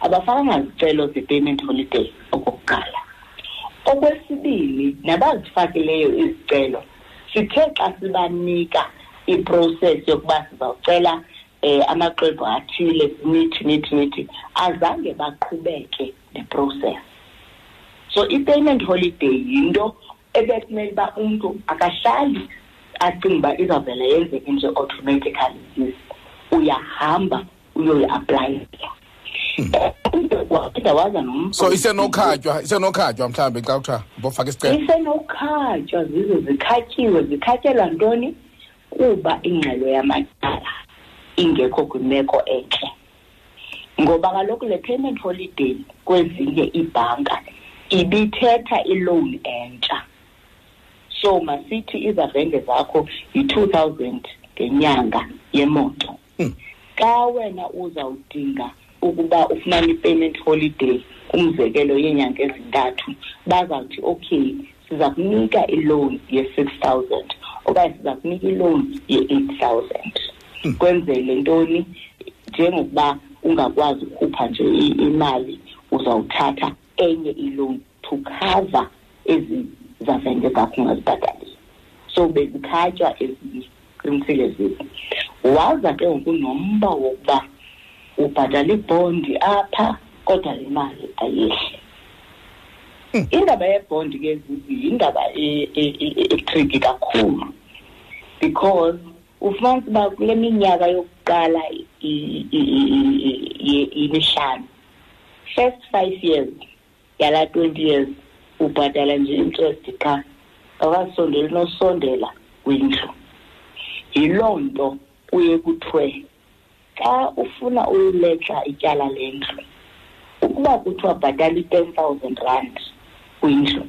abafakanga zicelo ze-payment holiday okokuqala okwesibini nabazifakileyo izicelo sithe xa sibanika iproses yokuba sizawucela um amaxwebhu athile nithi nithi nithi azange baqhubeke neproses so i-payment holiday yinto ebekumele uba umntu akahlali acinga uba izawuvela yenzeke nje automatically this uyahamba uyoyiaplayela hmm.
so isenokhatywa isenokhatywa mhlawumbi xa kuthiwa bofaka isicelo
isenokhatywa zize zikhatyiwe zikhatyelwa ntoni kuba ingxelo yamadala ingekho kwimeko entle ngoba kaloku le payment holiday kwezinye iibhanka ibithetha iloan entsha so masithi izavenge zakho yi-two thousand ngenyanga yemoto
hmm.
xa wena uzawudinga ukuba ufumane i-payment holiday umzekelo yeenyanga ezintathu bazawuthi okay siza kunika iloan ye-six thousand okanye siza kunika iloan ye-eight thousand hmm. kwenzele ntoni njengokuba ungakwazi ukhupha nje imali uzawuthatha enye iloan to cover ezi zavenge zakho ungazibhatalile so bezikhatywa ezinye qinisile zizo waza ke ngoku nomba wokuba ubhatala ibhondi apha kodwa le mali ayehle hmm. indaba yebhondi ke zizi yindaba etriki e, e, e, kakhulu because ufumanisa uba kule minyaka yokuqala imihlanu first five years yala twenty years ubhatala nje interest qha awasondeli nosondela kwindlu yiloo nto kuye kuthiwe xa ufuna uyileqa ityala lendlu ukuba kuthiwa bhatala i-ten thousand rand kwindlu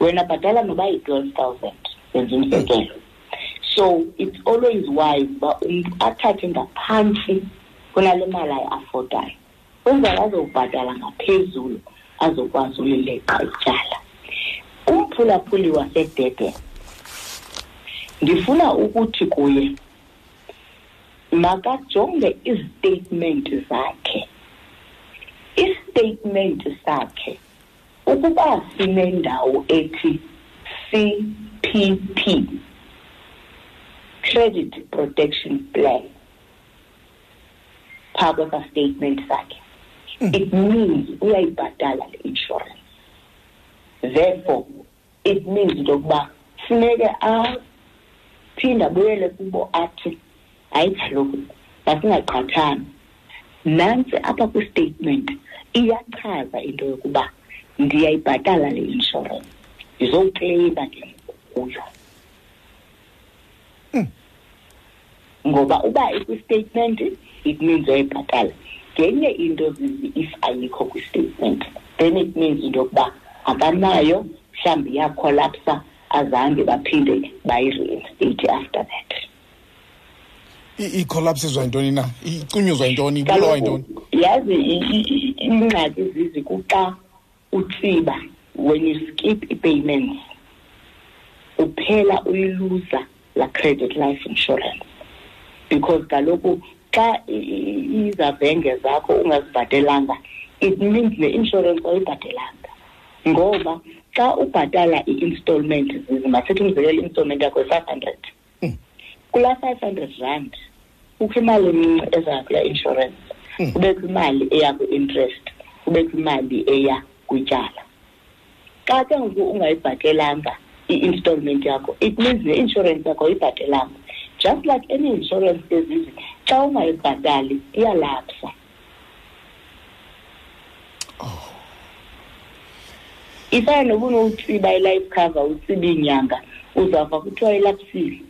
wena bhatala noba yi-twelve thousand yenza umzekelo so it's always wise uba umntu athathe ngaphantsi kunale mali ayiafodayo kwenzela azowubhatala ngaphezulu azokwazi ulileqa ityala umphulaphuli wasededen ndifuna ukuthi kuye makajonge izitetimenti zakhe isitetimenti sakhe ukuba sinendawo ethi cpp credit protection plan phaa kwesa statement sakhe mm. it means uyayibhatala le insurance therefore it means into yokuba funeke aphinde abuyele kubo athi hayi kaloku masingaqhathani nantsi apha kwistatement iyachaza into yokuba ndiyayibhatala le inshorensi ndizowukleyima ke kuyo ngoba uba ikwistatement it means uyayibhatala ngenye into zizi if ayikho kwistatement then it means into yokuba akanayo mhlawumbi iyakholapsa azange baphinde bayireinstate after that
ikholapsizwa yintoni na icunyuzwa yintoni ibulawa yintoni
yazi ingxaki zizi kuxa utsiba when you skip i-payments uphela uyiluza la credit life insurance because kaloku xa izavenge zakho ungazibhatelanga it means ne-insurance awuyibhatelanga ngoba xa ubhatala i-installment zizi masithi umzekelo i-installment yakho i-five hundred hmm. kulaa five hundred rand kukho imali encinci eza kula insurance
hmm.
kubekho imali eya kwi-interest kubekho imali eya kwityala xa ke ngoku ungayibhatelanga i-installment yakho it means ne-insurance yakho ayibhatelanga just like any insurance ezizi xa ungayibhatali iyalapsa oh ifana noba unowutsiba i-life cover utsiba iinyanga uzawuva kuthiwa ilapsile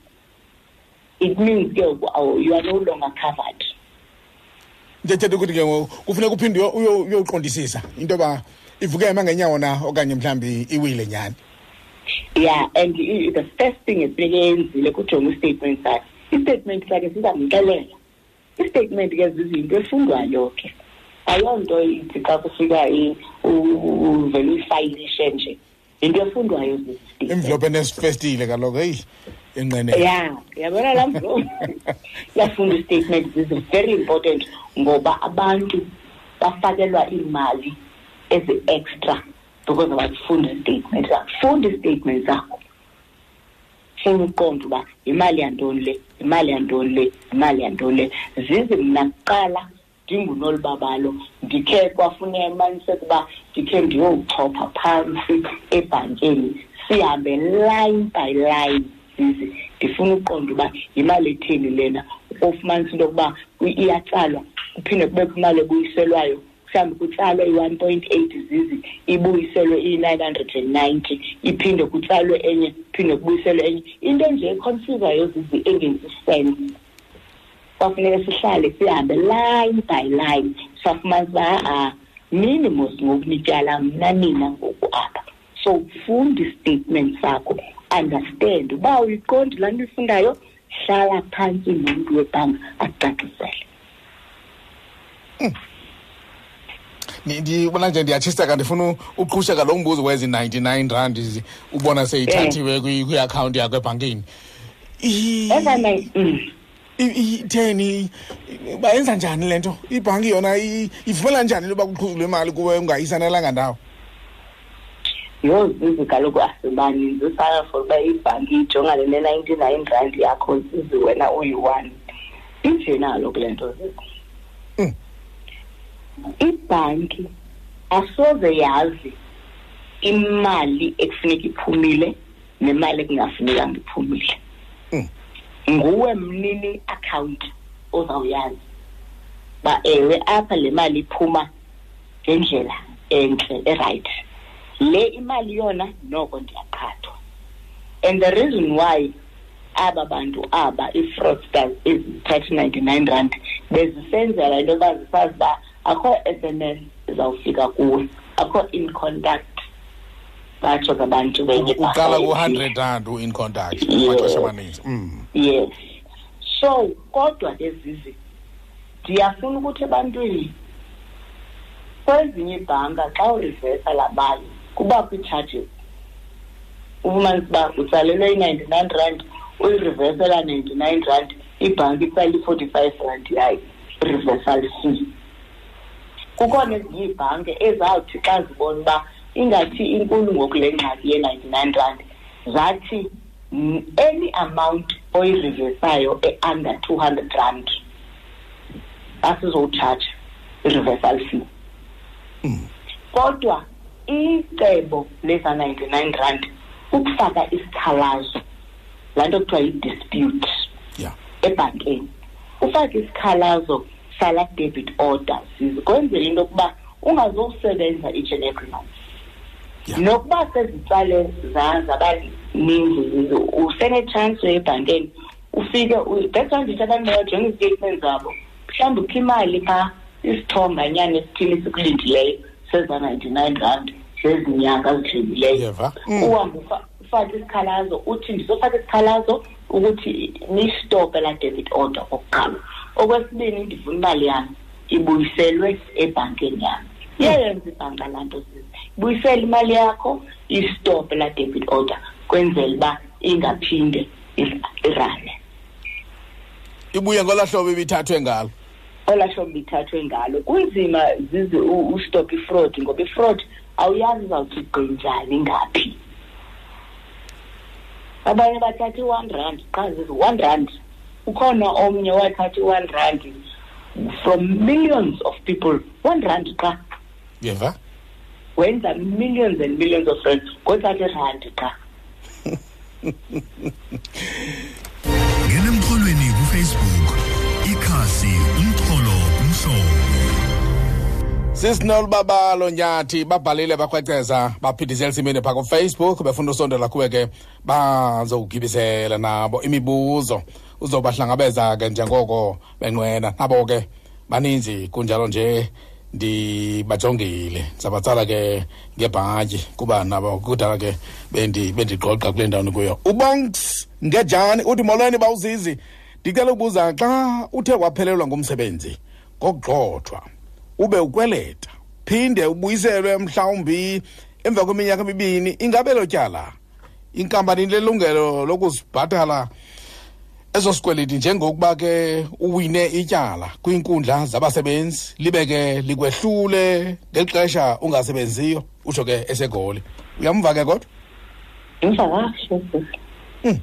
it means ke you are no longer covered
ndiyathetha ukuthi ke ngoku kufuneka uphinde uyoqondisisa into yoba ivuke yama ngenyawo na okanye mhlawumbi iwile nyhani
ya and the first thing efuneke yenzile kujonga istatement sakhe istatement sakhe sizamxelela istatement ke zizinto efundwayo ke ayonto ithi xa kufika uvele uyifayilishe nje into efundwayo
imvlophe nesifestile kaloku eyi inqenela
ya yabona laa mvlophe yafunda istatement is very important ngoba abantu bafakelwa iimali ezi-extra because abazifundi istatement akufunda istatement zakho funa ukuqonda uba yimali yantoni le yimali yantoni le yimali yantoni le zizi mna kuqala ndingunolibabalo ndikhe kwafuneka imaniseka uba ndikhe ndiyochopha phantsi ebhankeni sihambe line by line zizi ndifuna ukuqonda uba yimali etheni lena ofumanisa into yokuba iyatsalwa kuphinde kubekho imali ebuyiselwayo mhlawumbi kutsalwe i-one point eight zizi ibuyiselwe iyi-nine hundred and ninety iphinde kutsalwe enye iphinde kubuyiselwe enye into nje econfuzayo zizi engenzi sense kwafuneka sihlale sihambe line by line safumanisa uba ha-a nini mos ngoku nityala mna nina ngoku apha so funda istatement sakho understand uba uyiqondi laa nto uyifundayo hlala phantsi nomntu webhanga akucacisele
hmm. ndibona nje ndiyatshiseka ndifuna uqhusheka lo mbuzo wezi 99 rand ubona seyithathiwe eh. kwiakhawunti yakho ebhankini itheni bayenza njani le nto ibhanki yona ivumela njani loba kuqhuzulwe imali kuwe ungayisanelanga ndawo
yho zizi kaloku asibaninzi usana for uba ibhanki ijongane ne-ninety nine rand yakho zizi wena uyi-one injenalo kule nto zizi
mm.
ibhanki asoze yazi imali ekufuneka iphumile nemali ekungafunekanga iphumile
mm.
nguwe mnini akhawunti ozawuyazi uba ewe apha le mali iphuma ngendlela entle erayithi le imali yona noko ndiyaqhathwa and the reason why aba bantu aba ii-fraudsters ezithatha i-ninety-nine rand bezisenzela into yoba zisazi uba akho s m s izawufika kuwe akho in contact batsho zabantu benye
uqala ku-hundred rand u-in contact amaxesha amaninzi mm.
yes so kodwa ke zizi ndiyafuna ukuthi ebantwini kwezinye ibhanka xa urivesa laa mali kubakho ii-charges ufumanisa uba utsalelwe i-ninety-nine rand uyirivesela ninety-nine rand ibhanki itsala i-forty-five rand yayo reversal fee kukhona ezinye iibhanki ezawuthi xa zibona uba ingathi inkulu ngoku le ngxaki ye-ninety-nine rand zathi any amount oyirivesayo e-under two hundred rand asizowutshaja i-reversal fee mm. kodwa icebo leza-ninety-nine rand ukufaka isikhalazo laa nto kuthiwa yi-dispute
yeah.
ebhankeni ufake isikhalazo sala debit order sizikwenzelwa into yokuba ungazowusebenza each and every month nokuba sezitsale zabaninzi usenetshansi ebhankeni ufike that's why ndithi abantu bayajonga izitetimenti zabo mhlawumbi ukho imali pha isithonga nyana esithile esikulindileyo seza-ninety-nine rand zezi nyanga zidlulileyo
mm.
uhambe ufake isikhalazo uthi ndizofaka isikhalazo ukuthi niyistophe la debit order okokuqala okwesibini ndifuna imali yami ibuyiselwe ebhankini yam iyayenza ibhanka laa nto ibuyisele imali yakho istophe laa debit order kwenzela uba ingaphinde irane
ibuye ngola hlobo ibithathwe ngalo
ola hlobo ibithathwe ngalo kunzima zize ustop ifraud ngoba ifraud awuyazi uzawuthi igqinjani ngaphi abanye bathatha i-one rand qha zizi one rand ukhona omnye wathatha i-one rand from millions of people one rand qha
yeva
wenza millions and millions of rands ngothatha irandi qha
ngena emxholweni kufacebook ikhasi umxholo umhlobo
sisinolu babalo nyathi babhalile bakhweceza baphindisela simini phaa kufacebook befuna usondela kuwe ke bazokugibisela nabo imibuzo uzobahlangabeza ke njengoko benqwena nabo ke baninzi kunjalo nje ndibajongile ndizabatsala ke ngebhatyi kuba nabo kudala ke bendigqogqa kule ndawo ndikuyo ubonks ngejani uthi molweni bawuzizi ndicela ukubuza xa uthe waphelelwa ngumsebenzi ngokugxothwa ube ukweleta phinde ubuyiselwe mhlawumbi emva kweminyaka emibini ingabe lo tyala inkampani inelungelo lokuzibhatala eso sikweliti njengokuba ke uwine ityala kwiinkundla zabasebenzi libe ke likwehlule ngeli xesha ungasebenziyo utsho ke esegoli uyamva ke kodwa
emva kahle hmm.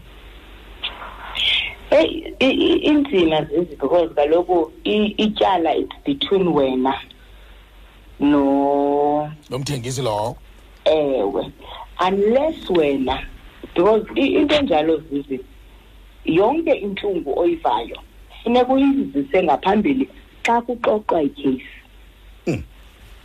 eyi inzima zizi because kaloku ityala it's between wena no
nomthengisi lowo
ewe unless wena because into enjalo zizi yonke intlungu oyivayo funeka uyizise ngaphambili xa kuxoxwa ikheyisi
hmm.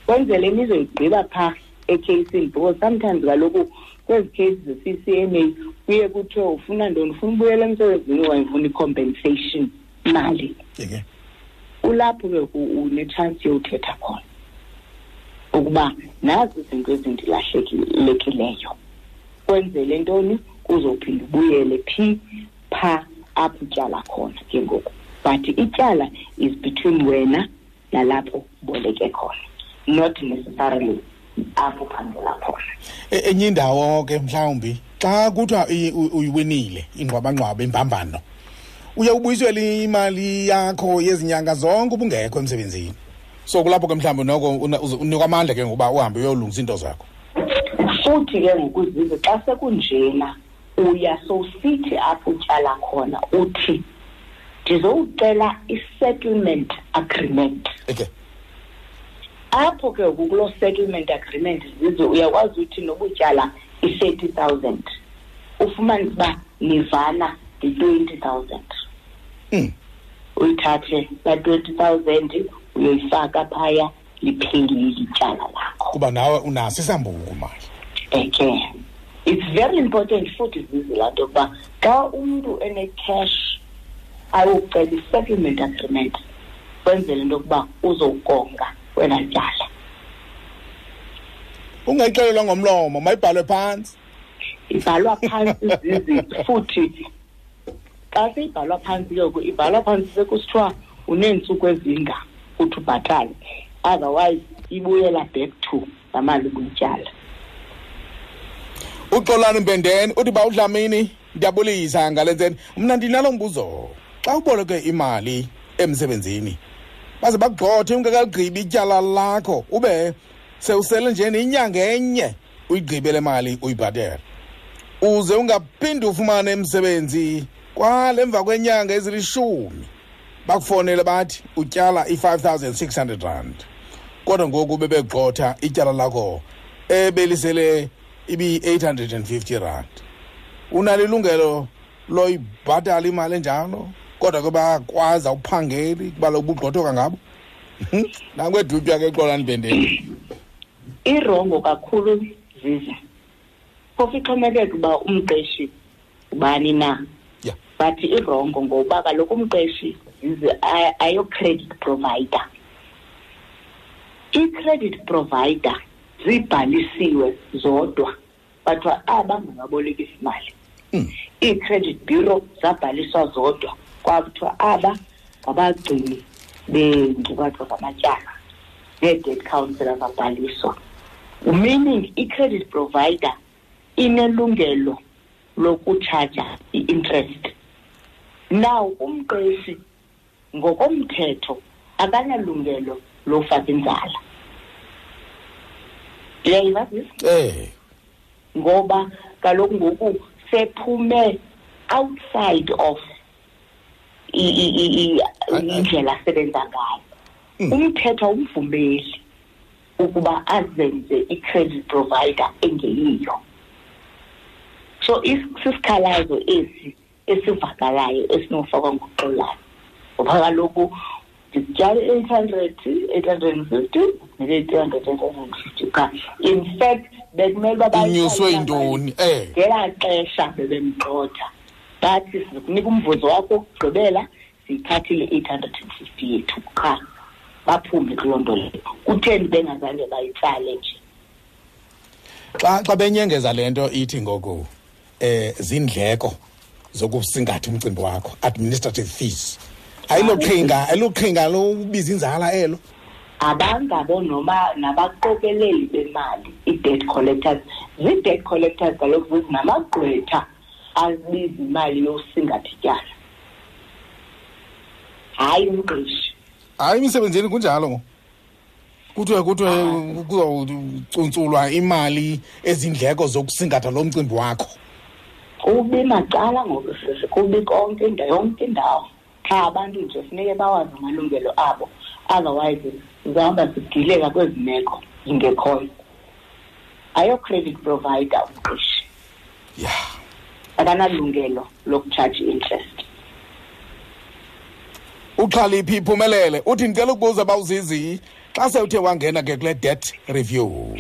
kwenzele nizoyigqiba phaa ekheyisini because sometimes kaloku kwezi kheyisi ze-c c m a kuye kuthiwe ufuna ntoni ufuna ubuyela emsebenzini okanye ufuna i-compensation mali
okay.
kulapho ke unetshansi yowuthetha khona ukuba nazi izinto ezindilahlekileyo kwenzele ntoni kuzophinda ubuyele phi pha apho utyala khona ke ngoku but ityala is between wena nalapho uboleke khona not necessarily apho phangela khona
e, enye indawo ke mhlawumbi xa kuthiwa uyiwinile ingqwabangqwaba imbambano uye ubuyiswela imali yakho yezinyanga zonke ubungekho emsebenzini so kulapho ke mhlawumbi noko unikwa amandla ke ngokuba uhambe uyolungisa iinto zakho
futhi ke ngokuzizo xa sekunjena uya sowusithi apho utyala khona uthi ndizowucela i-settlement agreement
okay
apho ke ngoku kuloo settlement agreement zizo uyakwazi uthi nobutyala i-thirty thousand ufumanise uba nivana nge-twenty thousand
hmm.
uyithathe la twenty thousand uyoyifaka phaya liphelile ityala lakho
kuba nawe unaso isambuku mali
eke it's very important futhi zizi laa nto yokuba xa umntu enecash ayokucela i-settlement agreement kwenzela into yokuba uzowukonga kwela tyala
ungayixelelwa ngomlomo mayibhalwe phantsi
ibhalwa phantsi zizi futhi xa seyibhalwa phantsi ke ngoku ibhalwa phantsi sekusithiwa uneentsuku ezinga uthi ubhatale otherwise ibuyela back to laa mali ubuyityala
uxolani mbendeni uthi ba udlamini ndiyabulisa ngale ntseni mna ndinalo mbuzo xa uboleke imali emsebenzini baze bakugxothe ungekaligqibi ityala lakho ube sewusele nje nenyanga enye uyigqibe le mali uyibhatele uze ungaphinde ufumane emsebenzi kwale mva kwenyanga ezilishumi bakufonele bathi utyala i-5600 rand kodwa ngoku bebegxotha ityala lakho ebelisele ibi-850 rand unalo ilungelo loyibhatala imali enjalo kodwa ke bakwaza uphangeli kuba lobugxothoka ngabo hmm? nakwedupya ke xola ndibendeni
irongo kakhulu ziza phofu ixhomekeka uba umqeshi ubani na but irongo ngoba kaloku umqeshi zize ayo-credit provider i-credit provider zibhalisiwe zodwa bathiwa aba ngababolekisa imali
hmm.
ii-credit bureau zabhaliswa zodwa kwakuthiwa aba ngabagcini beenkcukacha zamatyala nee-dead councilor zabhaliswa meaning i-credit provider inelungelo lokutshaja i-interest now umqeshi ngokomthetho akanalungelo lofaka inzala uyayibazisa
eh
ngoba kaloku ngoku sephume outside of indlela asebenza ngayo
hmm.
umthetho awumvumeli ukuba azenze i-credit provider engeyiyo so isikhalazo esi esivakalayo esinofakwa ngoxolana ngoba kaloku ndityale eight hundred eight hundred and fifty neke-eight hundred eight hundred and fifty qha in fact bekumele uba bainyuswe
yintoni um
ngela xesha bebemgxotha bathi sizokunika umvuzo wakho wokugqibela siyithathile eight hundred and fifty yethu qha baphume kuloo nto leyo kutheni bengazange bayitsale nje
xa xa benyengeza le nto ithi ngoku eh zindleko zokusingatha umcimbi wakho administrative fees ayiloqhinga ayiloqhinga lobiza inzala elo
abangabo noma nabaqokeleli bemali i-debt collectors zii-debt collectors kaloku zizinamagqwetha azibiza imali yokusingatha ityala hayi umqeshi
hayi emisebenzini kunjalo ngo kuthiwe kuthiwe kuzawucuntsulwa imali ezindleko zokusingatha lo mcimbi wakho
kubi macala ngoku sisi kubi konke into yonke indawo qha abantu nje funeke bawazi amalungelo abo otherwise zihamba zidileka kwezi meko zingekhoyo ayo-credit provider umqeshi
ya
akanalungelo lokujaji interest
uxhaliphi iphumelele uthi ndicela ukubuza uba uzizi xa sewuthe wangena ke kule debt review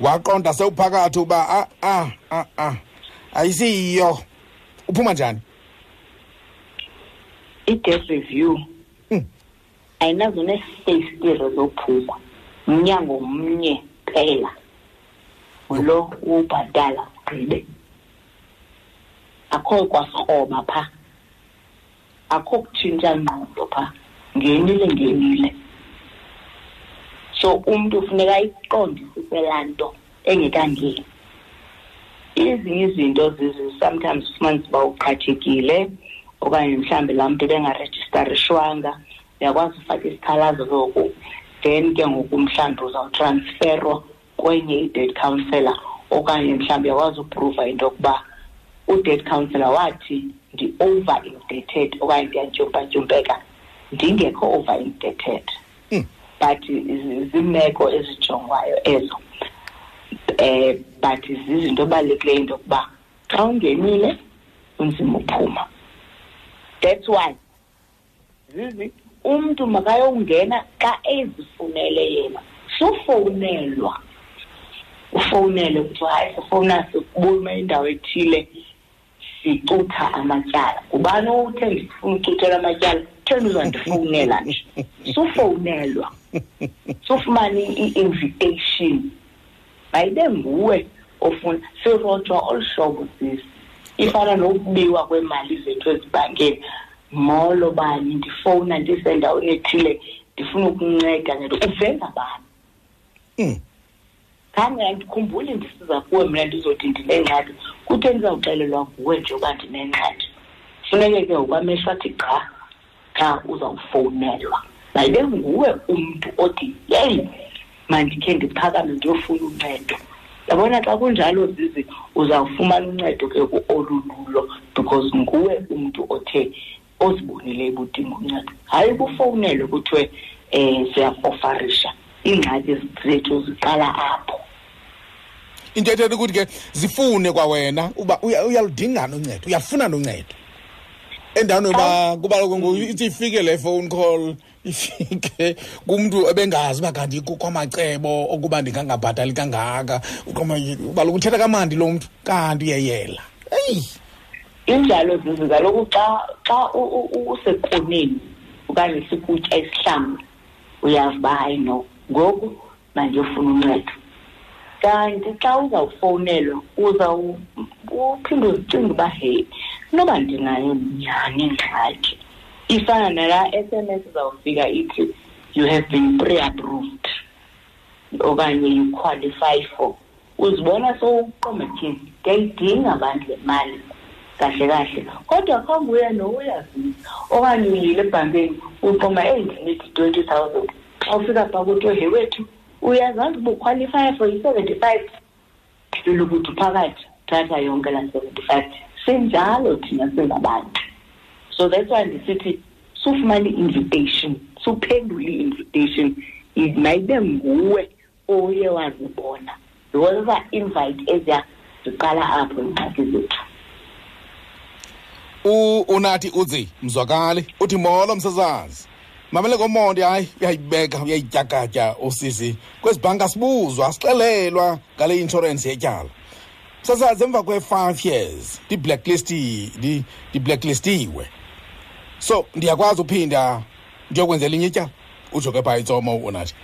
waqonda sewuphakathi uba a a a a ayisiyiyo uphuma njani
i-debt review ayinazo neefestire zophuma mnyango mnye kuphela ngulo wobhatala ugqibe akho kwasikroba pha akho kutshintsha ngqondo pha ngenile ngenile so umntu funeka ayiqondisise laa nto engekangeni ezinye izinto zizi sometimes ufumanisa uba uqhathekile okanye mhlawumbi laa mntu bengarejistarishwanga uyakwazi ufaka isikhalazo ke ngoku then ke ngoku mhlawumbi uzawutransferwa kwenye i-date counselor okanye mhlawumbi uyakwazi uphruva into yokuba u-date counselor wathi ndi-over indeted okanye ndiyantyumpantyumpeka ndingekho over indeted
hmm.
but ziimeko ezijongwayo ezo um but zizinto ebalulekileyo into yokuba xa ungenile unzima uphuma that's why zizi umntu makayongena xa ezifunele yena sofowunelwa ufowunele kuthiwa hayi sifowuna sikubuluma indawo ethile sicutha amatyala ngubani owuthe ndifuna ucuthela amatyala thena uzandifowunela nje sufowunelwa sufumane i-invitation mayibe nguwe ofuna sirojwa olu hlobo sisi ifana nokubiwa kweemali zethu ezibhankeni molo bani ndifowuna ndisendaweni ethile ndifuna ukunceda ngento uveza bani
hmm.
zange andikhumbuli ndisiza kuwe mna ndizothi ndinengxaki kuthe ndizawuxelelwa nguwe nje uba ndinengxaki funeke ke ngokwamehlo athi gqa xa uzawufowunelwa mayibe nguwe umntu othi yeyi mandikhe ndiphakame ndiyofuna uncedo yabona xa kunjalo zizi uzawufumana uncedo ke olululo because nguwe umntu othe ozibonile ibudinga uncedo hayi ubufowunelwe kuthiwe um siyafofarisha iingxaki zethu ziqala apho
into ethetha ukuthi ke zifune kwawena uba uyaludinga noncedo uyafuna noncedo endaweni yoba kuba kaloku ithi ifike le phone call ifike kumntu ebengazi uba kanti kukho amacebo okuba ndingangabhatali kangaka ubala ukuthetha kamandi lo mntu kanti uyeyela eyi
injalo zizi kaloku xa xa usekoneni okanye sikutya isihlambi uyazi uba hayi no ngoku mandiyofuna uncedo kanti xa uzawufowunelwa uzawuphinde uzicinga uba he inoba ndinayo nyhani ingxaki ifana nalaa s m s izawufika ithi you have been pre-approved okanye you qualify for uzibona sowuqomekile kuyayidinga abantu le mali kahle kahle kodwa khanguye nowuyazini okanye uyile ebhankeni uqoma eyinginethi twenty thousand xa ufika pha kuthi he wethu uyazazi ubukhwalifaya for i-seventy five silukuthi phakathi thatha yonke la seventy five sinjalo thina singabantu so that's why ndisithi sufumane i-invitation suphendule i-invitation mayibe nguwe uye wazibona because uba invite eziya ziqala apho ingxaki zethu
u unathi uthi mzwakali uthi molo msasazi mamele komonde hayi uyayibeka uyayityakatya usisi kwezi bhanka sibuzwa sixelelwa ngale inshorensi yetyala sasazi emva kwe-five years ndiblacklistile ndiblacklistile so ndiyakwazi uphinda ndiyokwenzela inye ityala utsho ke phaa itsomo unathi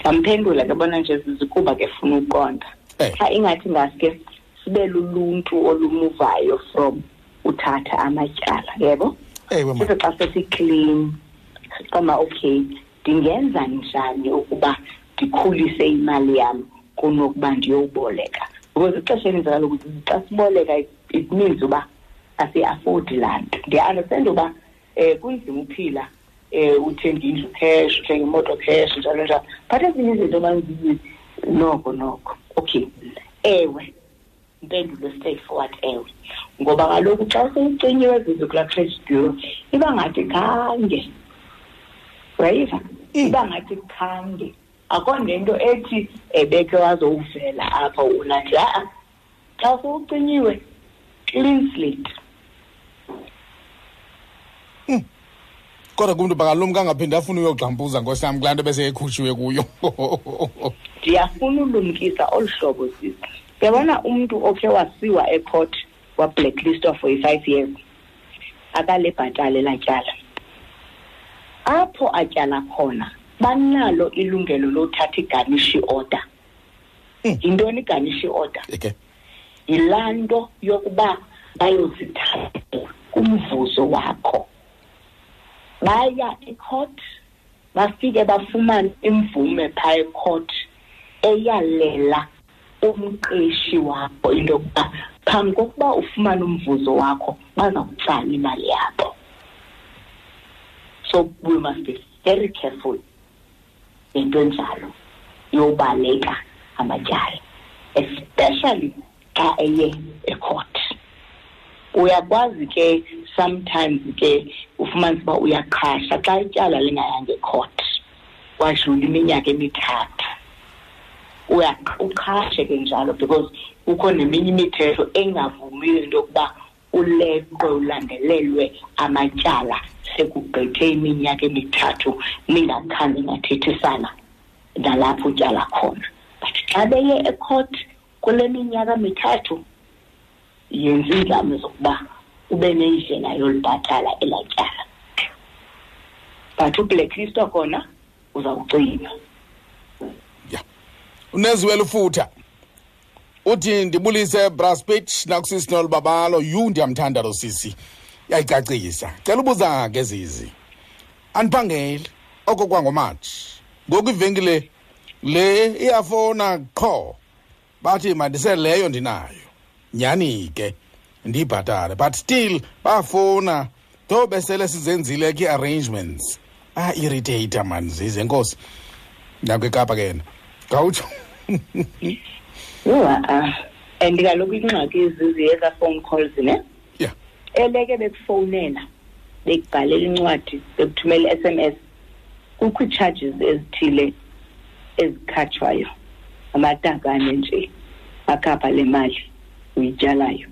ndamphendula ke bona nje zizikuba ke funa ukuqonda
eh.
xa ingathi ngaske sibe luluntu olumuvayo from uthatha amatyala yebo sithi xa sesiklin siqoma okay ndingenza njani ukuba ndikhulise imali yam kunokuba ndiyoboleka because ixesha elinzi kaloku xa siboleka it means uba asiafodi laa nto ndiyaunderstand uba um kunzima uphila um uthenge indlu cash uthenge imoto cash njalo njalo but ezinye izinto manzizi noko noko okay ewe impendulo straightforward ewe ngoba kaloku xa sewucinyiwe zizo kulaa credit bureau iba ngathi khange uyayiva mm. iba ngathi khange akho nento ethi ebeke wazowuvela apha unathi a-a xa sewucinyiwe clean slate Hmm.
kodwa kumntu bakalumka angaphinde afune uyogxampuza nkosi yam kulaa nto beseyekhutshiwe kuyo
ndiyafuna ulumkisa olu hlobo sisa yabona umntu okhe wasiwa ecourt wablacklistwa for i-five years akalebhatale latyala apho atyala khona banalo ilungelo lothatha iganishi order hmm. yintoni iganishi order yilaa nto yokuba bayozithatha kumvuzo wakho baya ecourt bafike bafumane imvume phaa ecourt eyalela umqeshi wakho into yokuba phambi kokuba ufumane umvuzo wakho baza kutsala imali yakho so we must be very careful into enjalo yobaleka amatyala especially xa eye ecourt uyakwazi ke sometimes ke ufumanisa uba uyaqhasha xa ityala lingayanga ecourt wadlula iminyaka emithathu uqhashe ke njalo because kukho neminye imithetho engavumiyo into yokuba uleqwe ulandelelwe amatyala sekugqithe iminyaka emithathu ningakhange nathethisana nalapho utyala khona but xa beye ecourt kule minyaka mithathu yenza iinzame zokuba ube nendlela yolibhatala elaa tyala but ublacklisto kona uzawucinywa
yeah. uneziwela ufutha uthi ndibulise braspitch nakusisinolo babalo yu ndiyamthanda lo sisi yayicacisa cela ubuza ke zizi andiphangeli oko kwangomatshi ngoku ivenkile le iyafona qho bathi mandiseleyo ndinayo nyhani ke ndiyibhatale but still bafona though besele sizenzile ke arrangements ah irritate man zize enkosi nako ekapa ke yena gawutsho
yho a-a and kaloku ingxaki iziziye za-phone calls ne
yeah
eleke bekufowunela bekubhalela incwadi bekuthumela i-s m s kukho ii-charges ezithile ezikhatshwayo amatakane nje akhapha le mali uyityalayo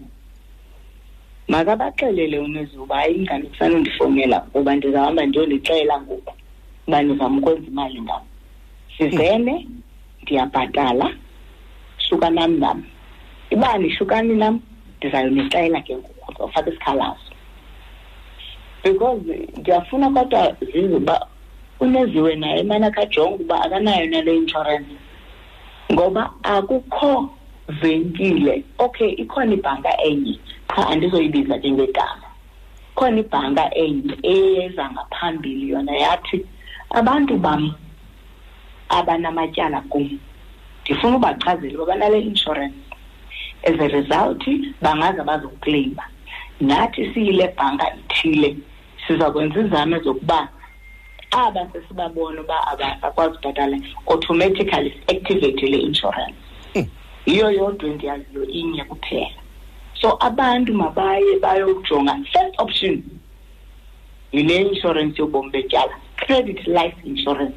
makabaxelele unozuba hayi ingane kusana undifowunela ngoba ndizawuhamba ndiyondixela ngoku uba ndizama ukwenza imali ngam sizene ndiyabhatala hlukanam nam uba nihlukani nam ndizayonixela ke ngoku uzawufaka isikhalazo because ndiyafuna kodwa zizi uba uneziwe naye mane akajonge uba akanayo nale insurance ngoba akukho venkile okay ikhona ibhanka enye qha andizoyibiza ke ngegama khona ibhanka enye eyeza ngaphambili yona yathi abantu bam abanamatyala kum ndifuna ubachazela uba banale insurance as a result bangaze bazokleyima nathi siyile bhanka ithile siza kwenza iinzame zokuba aba sesibabona uba abasakwazi ubhatala automatically activate le insurance hmm. yiyo yodwa endiyaziyo inye kuphela so abantu mabaye bayokujonga first option yile insurance yobomi betyala credit life insurance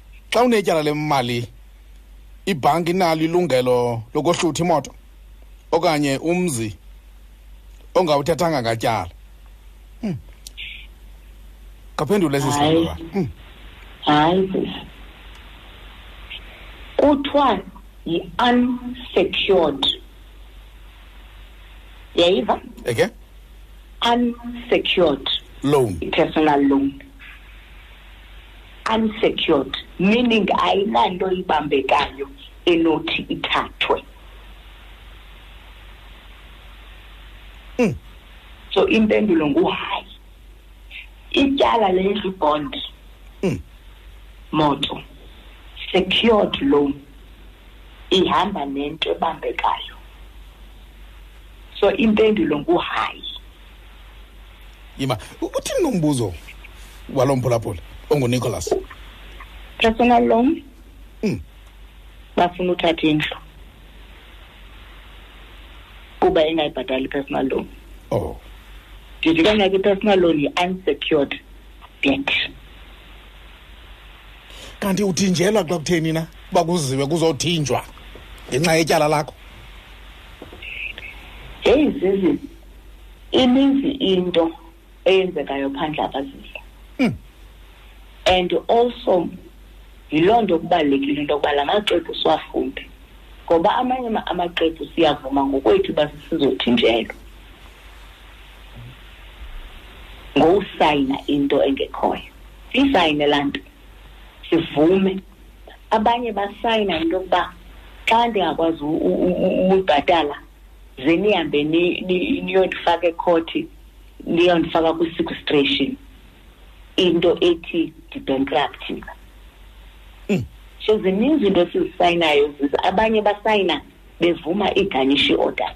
xa unetyala lemali ibhanki inalo ilungelo lokohlutha imoto okanye umzi ongawuthathanga ngatyala hmm. kaphendula
esi
siba hmm.
hayi kuthiwa yi-unsecured yayiva
eke
unsecured
loan
i-personal loan unsecured meaning ayinanto ibambekayo enothi ithathwe
mm.
so impendulo nguhayi ityala lendlu bond
mm.
moto secured loan ihamba nento ebambekayo so impendulo nguhayi
yima uthini nombuzo walo mphulaphula ongunicholas
personal loan
mm.
bafuna uthatha indlu kuba engayibhatali i-personal loan
oh
ndithi kangaka i-personal loan yi-unsecured debt
kanti uthinjelwa xa kutheni na uba kuziwe kuzothinjwa ngenxa yetyala lakho
heyi zizi ininzi into eyenzekayo phandle apha
zidla hmm.
and also yiloo nto kubalulekile into yokuba la maxwebhu siwafunde ngoba amanye amaxwebhu siyavuma ngokwethu uba sisizothinjelwa ngowusayina into engekhoyo siyisayine laa nto sivume abanye basayina into yokuba xa ndingakwazi ubhatala ze nihambe niyondifaka ekhothi niyondifaka kwi-sequestration into ethi ndi-bankrupt mna
mm.
so zininzi into esizisayinayo ziza abanye basayina bevuma iiganishi orders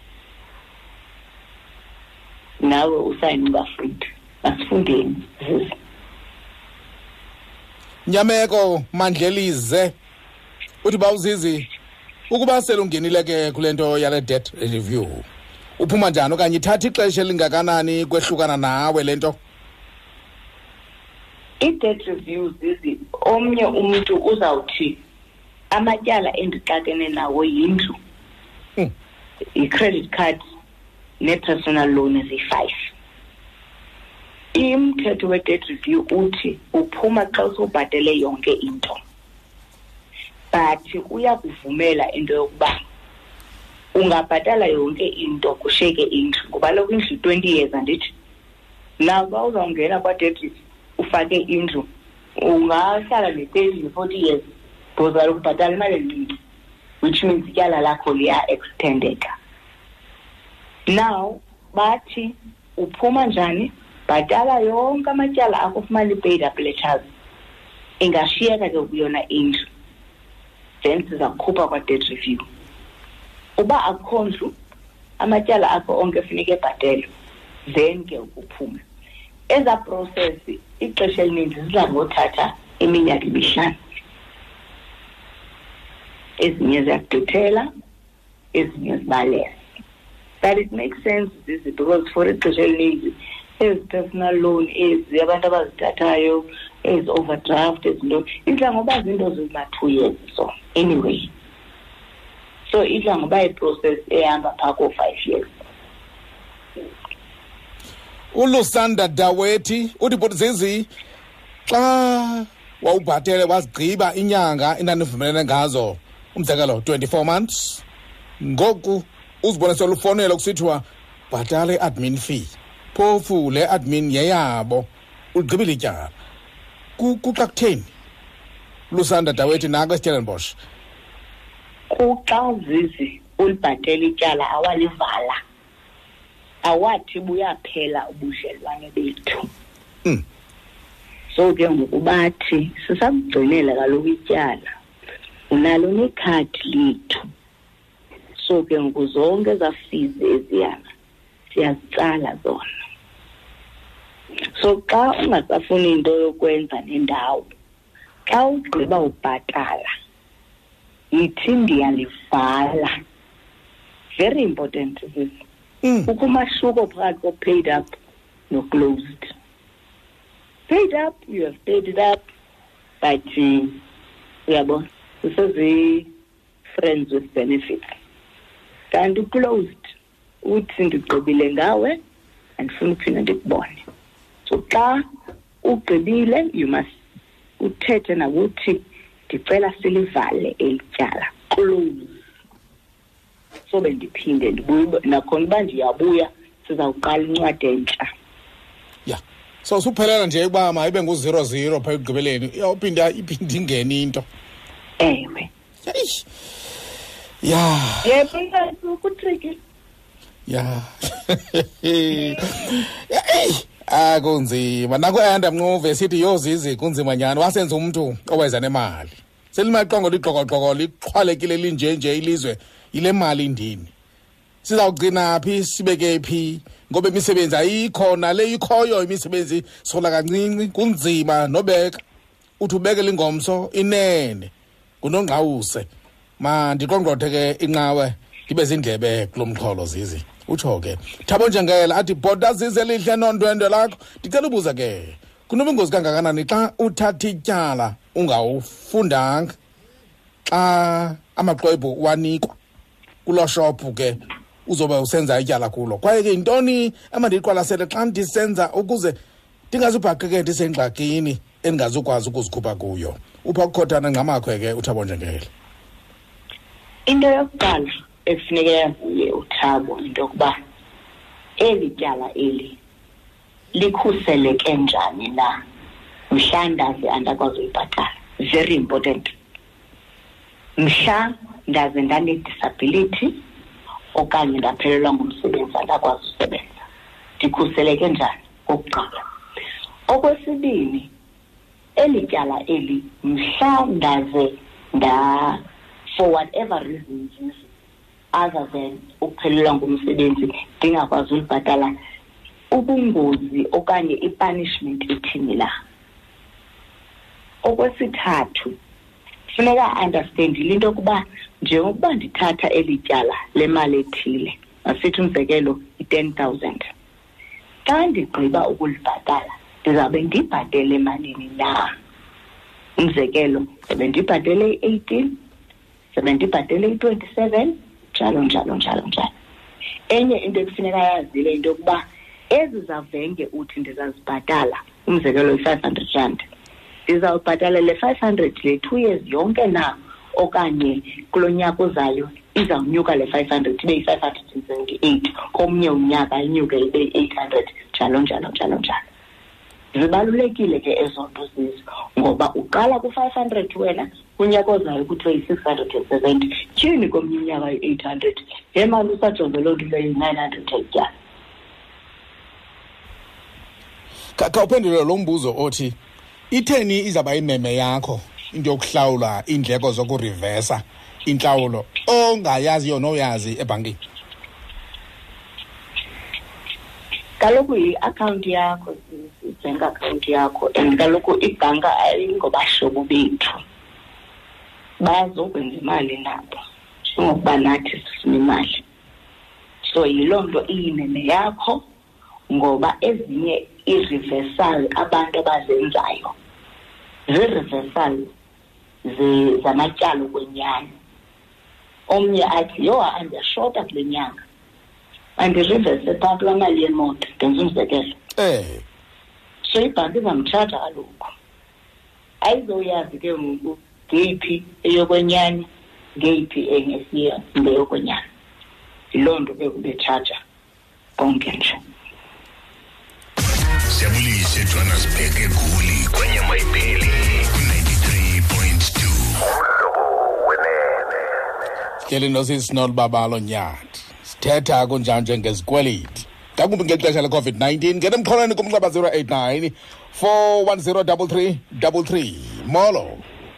nawe usayini ubafrida masifundeni zizi
nyameko mandlelize uthi bawuzizi ukuba selungenile ke kule nto yale debt review uphuma njani okanye ithatha ixesha elingakanani kwehlukana nawe le nto
i-debt review zizi omnye umntu uzawuthi amatyala endixakene nawo yindlu
hmm.
yi-credit card ne-personal loan ziyi-five imthetho we-debt review uthi uphuma xa usowubhatele yonke into but uyakuvumela into yokuba ungabhatala yonke into kusheke indlu ngoba lokho indlu twenty years andithi naba uzawungena kwatetris ufake indlu ungahlala ne-thirty ne-forty years because kaloku ubhatala imali encinci which means ityala lakho liya-extendeka now bathi uphuma njani bhatala yonke amatyala akho ufumane i-paid up letters ingashiyeka ke kuyona indlu then siza kukhupha kwa-dead review uba akukho ndlu amatyala akho onke efuneka ebhatelwe then ke ukuphume eza process ixesha elininzi zidla ngothatha iminyaka emihlanu ezinye ziyakugqithela ezinye zibalele but it makes sense zizi because for ixesha elininzi ezi personal loan ezi abantu abazithathayo ezi overdraft ezinto idla ngoba zinto zima-two years so anyway so idla ngoba iprocess ehamba phaa koo-five years
ulusanda dawethi uthi bhuti zizi xa wawubhatele wazigqiba inyanga enanivumelene ngazo umzekelo 24 months ngoku uzibona solufonela kusithiwa bhatala i-admin fee phofu le admin yeyabo uligqibile ityala kuxa kutheni lusanda dawethi nako estellenbosch
kuxa uzizi ulibhatela ityala awalivala awathi buyaphela ubudlelwane bethu
mm.
so ke ngoku bathi sisakugcinela kaloku ityala unalo nekhadi lethu so ke ngoku zonke ezaa fees eziyana siyazitsala zona so xa ungasafuni into yokwenza nendawo xa ugqiba ubhatala yithi ndiyalivala very important this
mm.
ukumahluko phakathi ko-paid up no-closed paid up you have paid it up but uh, uyabo usezi-friends with benefits kanti u-closed uthi ndigqibile ngawe andifuni uphinde ndikubone so xa ugqibile you must uthethe nakuthi ndicela silivale eli tyala close so bendiphinde ndibuye nakhona uba ndiyabuya sizawuqala incwadi entsha
ya so suphelela nje ukuba mayibe nguzero zero phaa ekugqibeleni iphinde ingene into
ewe
eish ya
yebo nkosi
ukutriki ya eyi ah kunzima nakuenda mncuve sithi yozizi kunzima nyhani wasenza umntu oweza nemali selimaqongo ligxokoxoko lixhwalekile linjenje ilizwe yile mali indini sizawugcina phi sibeke phi ngoba imisebenzi ayikho nale ikhoyo imisebenzi sola kancinci kunzima nobeka uthi ubekela ingomso inene ngunongqawuse mandiqongqothe ke inqawe ndibe zindlebe kulo mxholo zizi utsho ke thabo njengela athi bhota zize lihle nondwendwe lakho ndicela ubuza ke kunobungozi kangakanani xa uthatha ityala ungawufundanga xa amaxwebhu wanikwa kuloo shophu ke uzobe usenza ityala kulo kwaye ke yintoni emandiyiqwalasele xa ndisenza ukuze ndingazubhaqe ke ndisengxakini endingazukwazi ukuzikhupha kuyo upha kukhothana ngqamakhwe ke uthabo njengele
into yokuqala ekufuneka yaziye uthabo into yokuba eli tyala eli likhuseleke njani na mhla ndaze andakwazi uyibhatala very important mhla ndaze ndane-disability okanye ndaphelelwa ngumsebenzi andakwazi usebenza ndikhuseleke njani kokuqala okwesibini eli tyala eli mhla ndaze nda for whatever reasons other than ukuphelelwa ngumsebenzi ndingakwazi ulibhatala ubungozi okanye ipunishment ithini la okwesithathu funeka understandile into yokuba njengokuba ndithatha eli tyala lemali ethile masithi umzekelo i-ten thousand xa ndigqiba ukulibhatala ndizawube ndibhatele emalini na umzekelo ndibe ndibhatele i-eighteen ndibe ndibhatele i-twenty seven njalo njalo njalo njalo enye into ekufuneka yazile into yokuba ezi zavenge uthi ndizazibhatala umzekelo i-five hundred rand ndizawubhatala le five hundred le two years yonke na okanye kulo nyaka uzayo izawunyuka le five hundred ibe yi-five hundred and seventy eight komnye unyaka inyuke ibe yi-eight hundred njalo njalo njalo njalo zibalulekile ke ezo nto zizo ngoba uqala ku-five hundred wena unyaka ozayo kuthiwe yi-six hundred and seventy tyhini komnye unyaka yi-eight hundred yemali usajonge loo nto leyo yi-nine hundred and tyana
khawuphendule lo mbuzo othi itheni izawuba imeme yakho into yokuhlawula iindleko zokurivesa intlawulo ongayaziyo noyazi ebhankini
kaloku yi-akhawunti yakho i-bank account yakho and kaloku ibhanka ayingobahlobo bethu bazokwenza imali nabo njengokuba nathi sifuna imali so yiloo nto iyinene yakho ngoba ezinye ii-reversal abantu abazenzayo zii-reversal zamatyalo kwenyani omnye athi yho ha ndiyashota kule nyanga andirivese pha kula mali yemoto ndenza umzekelo
um
so ibhanki izamtshaja kaloku ayizoyazi ke ngoku ngeyiphi eyokwenyani ngeyiphi engesiyo into yokwenyani yiloo nto ke kubetshaja konke nje
siyabulise johannesburg egoli kwenye mayibheli
tyeli nosisinola babalo nyathi sithetha kunjanje ngezikweliti ngakumbi ngexesha le-covid-19 ngena emxholweni kumnxeba 089 4103333 molo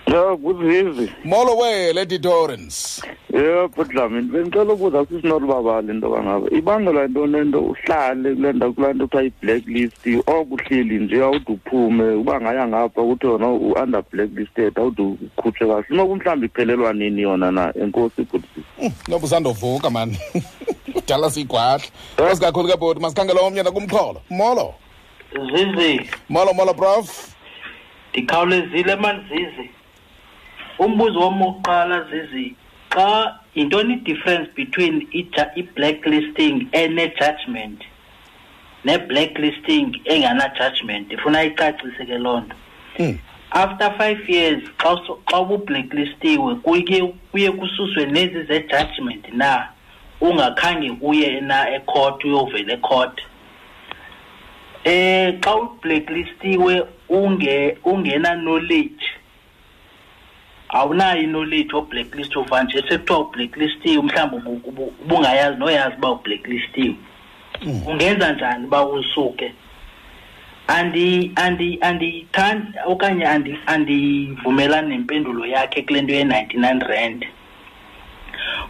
ya kuzizi
molo we lady dorans
ya bhudlamini bendicela ubuza sisinolubabali into kangaba ibangela yintoni ento uhlale kule ndawo kulaa nto kuthiwa yi-blacklist okuhleli nje awude uphume uba ngaya ngapha kuthi yona u-under blacklisted awude ukhutshwe kahle unoku mhlawumbi iphelelwa nini yona na enkosi bhudisi hmm,
noba usandovuka mani kudala siyigwadla osikakhulu ke bhoti masikhangela omnye nakumxholo molo
zizi
molo molo prof
ndikhawulezile mani zizi umbuzo wam wokuqala zizi xa yintoni i-difference between i-blacklisting ene-judgment ne-blacklisting engana-judgment ndifuna icacise ke loo nto
hmm.
after five years xa xa ubublicklistiwe kuye kuye kususwe nezi ze-judgment na ungakhange uye na ecourt uyovela ecourt eh xa ublacklistiwe unge ungena knowledge awunayo knowledge of blacklist of nje sekuthiwa ublacklistiwe mhlawumbi ubungayazi noyazi uba ublacklistiwe hmm. ungenza njani uba usuke andi andi andiyithandi okanye andivumelani nempendulo yakhe kule nto ye-ninety-nine rand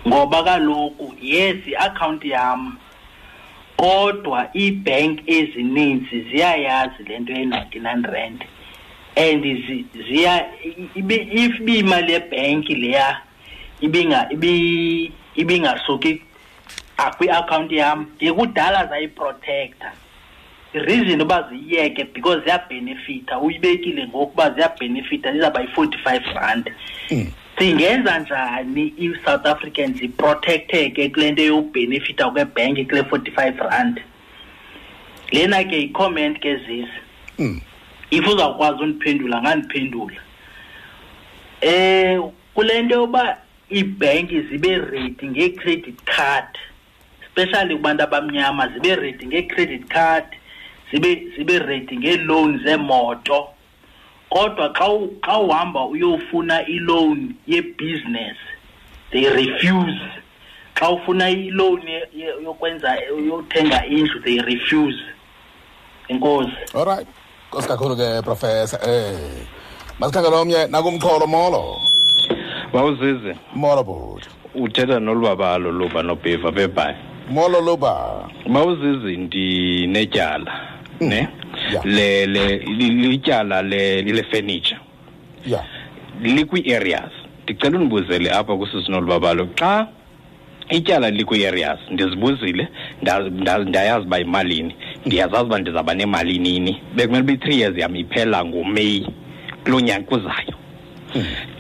ngoba kaloku yes iakhawunti yam kodwa iibhenki ezininzi ziyayazi le nto ye-ninety-nine rand and ziya if biyimali yebhenki leya ibingasuki akwi-akhawunti yam ngekudala zayiprotektha reason uba ziyeke because ziyabhenefitha uyibekile ngokuba ziyabhenefitha zizawuba yi-forty-five rand mm. singenza njani i-south africans iprotecteke kule nto yobhenefitha kwebhenki kule forty-five rand lena ke yi-comment ke zisi
mm.
if uzawukwazi undiphendula ngandiphendula um kule nto yoba iibhenki zibe redi ngee-credit card especially kubantu abamnyama zibe ready ngee-credit card zibe zibe ready ngee-loan zeemoto kodwa xa xa uhamba uyofuna i-loan ye-business they refuse xa ufuna i-loan yokwenza yothenga indlu they refuse inkosi
olright nkosi kakhulu ke professor eh masikhangela omnye nakumxholo molo
wawuzizi
molo bhuti
uthetha nolubabalo luba nobheva bebhayi
molo luba
mawuzizi ndinetyala mm. ne
yeah.
le le lityala le le furniture
yeah
likwi areas ndicela undibuzele apha kusizinolubabalo xa ityala likwi-areas ndizibuzile ndayazi uba yimalini ndiyazazi uba ndizawuba nemali nini bekumele uba i-three years yam iphela ngomeyi kulo nyanga kuzayo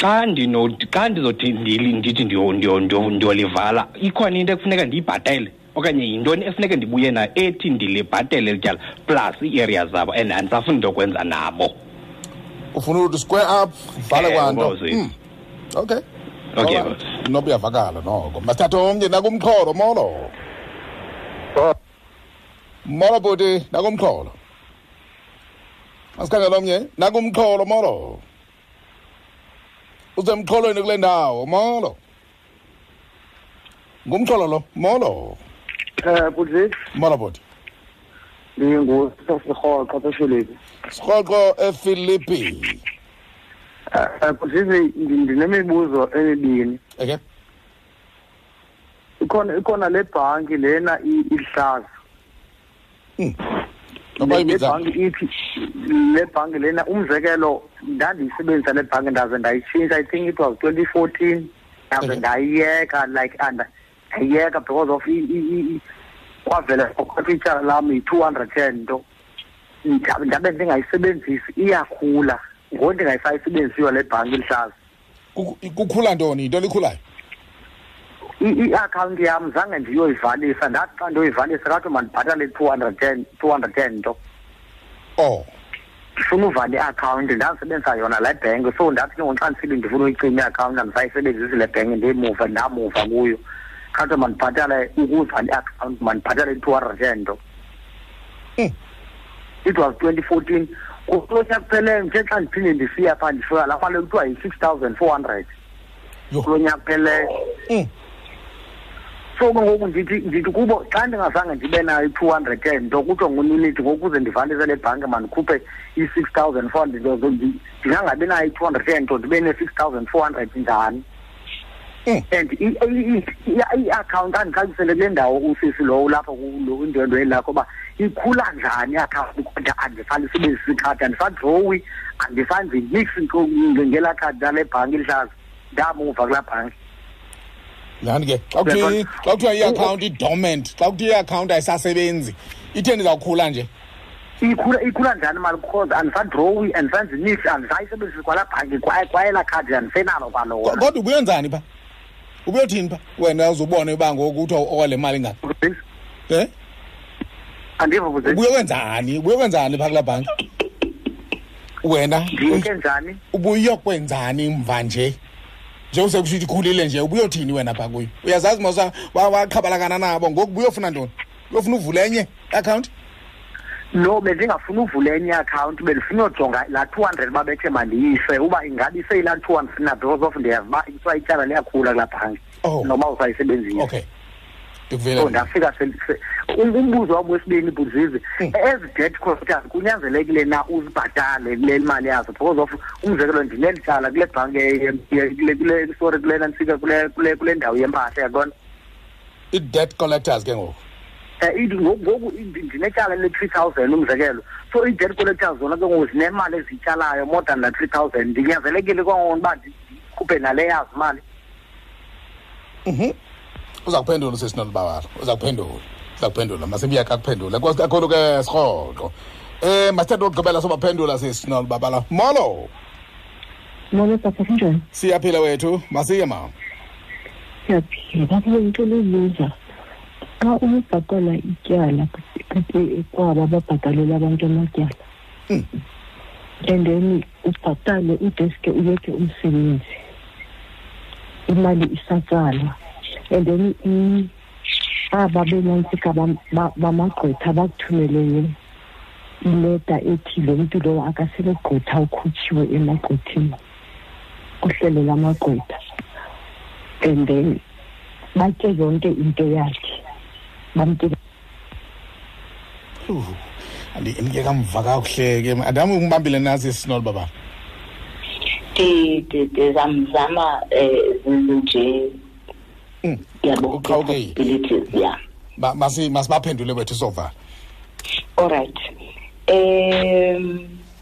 xa ndino xa ndizothi ndithi ndiyolivala ikhona into ekufuneka ndiyibhatele okanye yintoni efuneke ndibuye nayo ethi ndilibhatele eli tyala plus ii-area zabo and andisafuni into yokwenza nabo
ufuna ukuthi square up
bhale
kwanto hmm. okay
okay
noba uyavakala noko masithathe onke nakumxholo molo oh. molo bhuti nakumxholo masikhangela omnye nakumxholo molo usemxholweni kule ndawo molo ngumxolo lo molo
um budleki
molo bhuti
ndingusasirhoqo sefilipi
sirhoqo efilipi
budleki ndinemibuzo emibini
okay
ikhona ikhona le bhanki lena ihlaza
Hmm.
le bhanki ithi le bhanki lena umzekelo ndandiyisebenzisa le bhanki ndaze ndayitshintsha i think it was twenty fourteen ndaze ndayiyeka like and ndayiyeka because of kwavela kwakho ityala lam yi-two hundred ten nto ndabe ndingayisebenzisi iyakhula ngoku ndingayisayisebenzisiyo le bhanki
iluhlaza kukhula ntoni yinto likhulayo
i-akhawunti yam zange ndiyoyivalisa ndathi xa ndiyoyivalisa kathiwa mandibhatale two hundred ten two hundred ten nto
oh
ndifuna uvala i-akhawunti ndandisebenzisa yona le bhenki so ndathi ke ngoxa ndisibe ndifuna uyicima i-akhawunti andisayisebenzisi le bhenki ndiyimuva ndamuva kuyo khathiwa mandibhatale ukuvala i-akhawunti mandibhatale i-two hundred ten nto
Eh.
it was 2014 kulonya kuphele nje xa ndiphinde ndisiya pha ndifika la mali kuthiwa yi-6400 kulonya kuphele
eh.
so ke ngoku ndithi ndithi kubo xa ndingazange ndibe nayo i-two hundred ten nto kuthiwa nguninithi ngokuze ndivalise le bhanki mandikhuphe i-six thousand four hundred ndingangabi nayo i-two hundred ten nto ndibe ne-six thousand four hundred njani and i-akhawunti andixakisele kule ndawo usisi lowo lapho indwendwe lakho uba ikhula njani iakhawunti kodwa andisanisebenzisi ikhadi andisadrowi andisanzi nix ngelaa khadi lale bhanki lihlaza ndamuva kulaa bhanki
nyhani ke xa kuthiwa xa kuthiwa iakhawunti idorment xa kuthiwa iakhawunti ayisasebenzi itheni izawukhula nje
ikhula ikhula njani mali because andisadrowi andisenzi nix andisayisebenzisi kwala bhanki kwaye kwaye laa khadi andisenalo kwalowo
kodwa ubuyenzani pha ubuyothini pha wena uzubone uba ngoku kuthiwa okwale mali ngaphi um eh?
andiva kuze
ubuye kwenzani ubuye kwenzani pha kula bhanki wena
ndiyeke njani
ubuyokwenzani mva nje njengoba kusho ukuthi ikhulile nje ubuyothini wena pha kuyo uyazazi mawaqhabalakana nabo ngoku buyofuna ntoni lofuna uvula enye account
no bendingafuni uvula enye account bendifuna uyojonga laa two hundred uba bethe mandiyise uba ingabe iseyilaa two hundred na because of ndiyazi uba kuthiwa ityala liyakhula kulaa bhanki
oh.
noba usayisebenzile
okay
so ndafika um, umbuzo wam wesibini bhuzizi hmm. ezi debt collectors kunyanzelekile na uzibhatale kule mali yazo because of umzekelo ndineli tyala kule bhanki sorry kulena ndifika kule ndawo yempahla yabona
i-debt collectors ke ngoku
eh, ngoku ndinetyala le-three thousand umzekelo so i-debt collectors zona ke ngoku zinemali ezityalayo more than la-three thousand ndinyanzelekile kwangona uba ndikhuphe nale yazi imali
mhm uza kuphendula usesinolubawalo uza kuphendula uza kuphendula masibiyaka kuphendula akolo ke sirhoqo um masithatha okugqibela sobaphendula sesinolubabala molo
molo papa kunjani
siyaphila wethu masiye mama
siyaphila bafuna ngicela ubuza xa umubhatala ityala kwaba babhatalela abantu amatyala
hmm.
and then ubhatale udeske uyeke umsebenzi imali isatsalwa and then aba benantsika bamagqwetha bakuthumeleyo ileta ethi lo mntu lowo akasenogqwetha ukhutshiwe emagqwetheni kuhlelo lamagqwetha and then batye yonke into yakhe bamke
andike kamva kakuhle ke andam umbambile nasi
sinolo baba ndizamzama um zizinje hmm.
yabouqhawukeibilities ya masibaphendule wethu sovala
all right um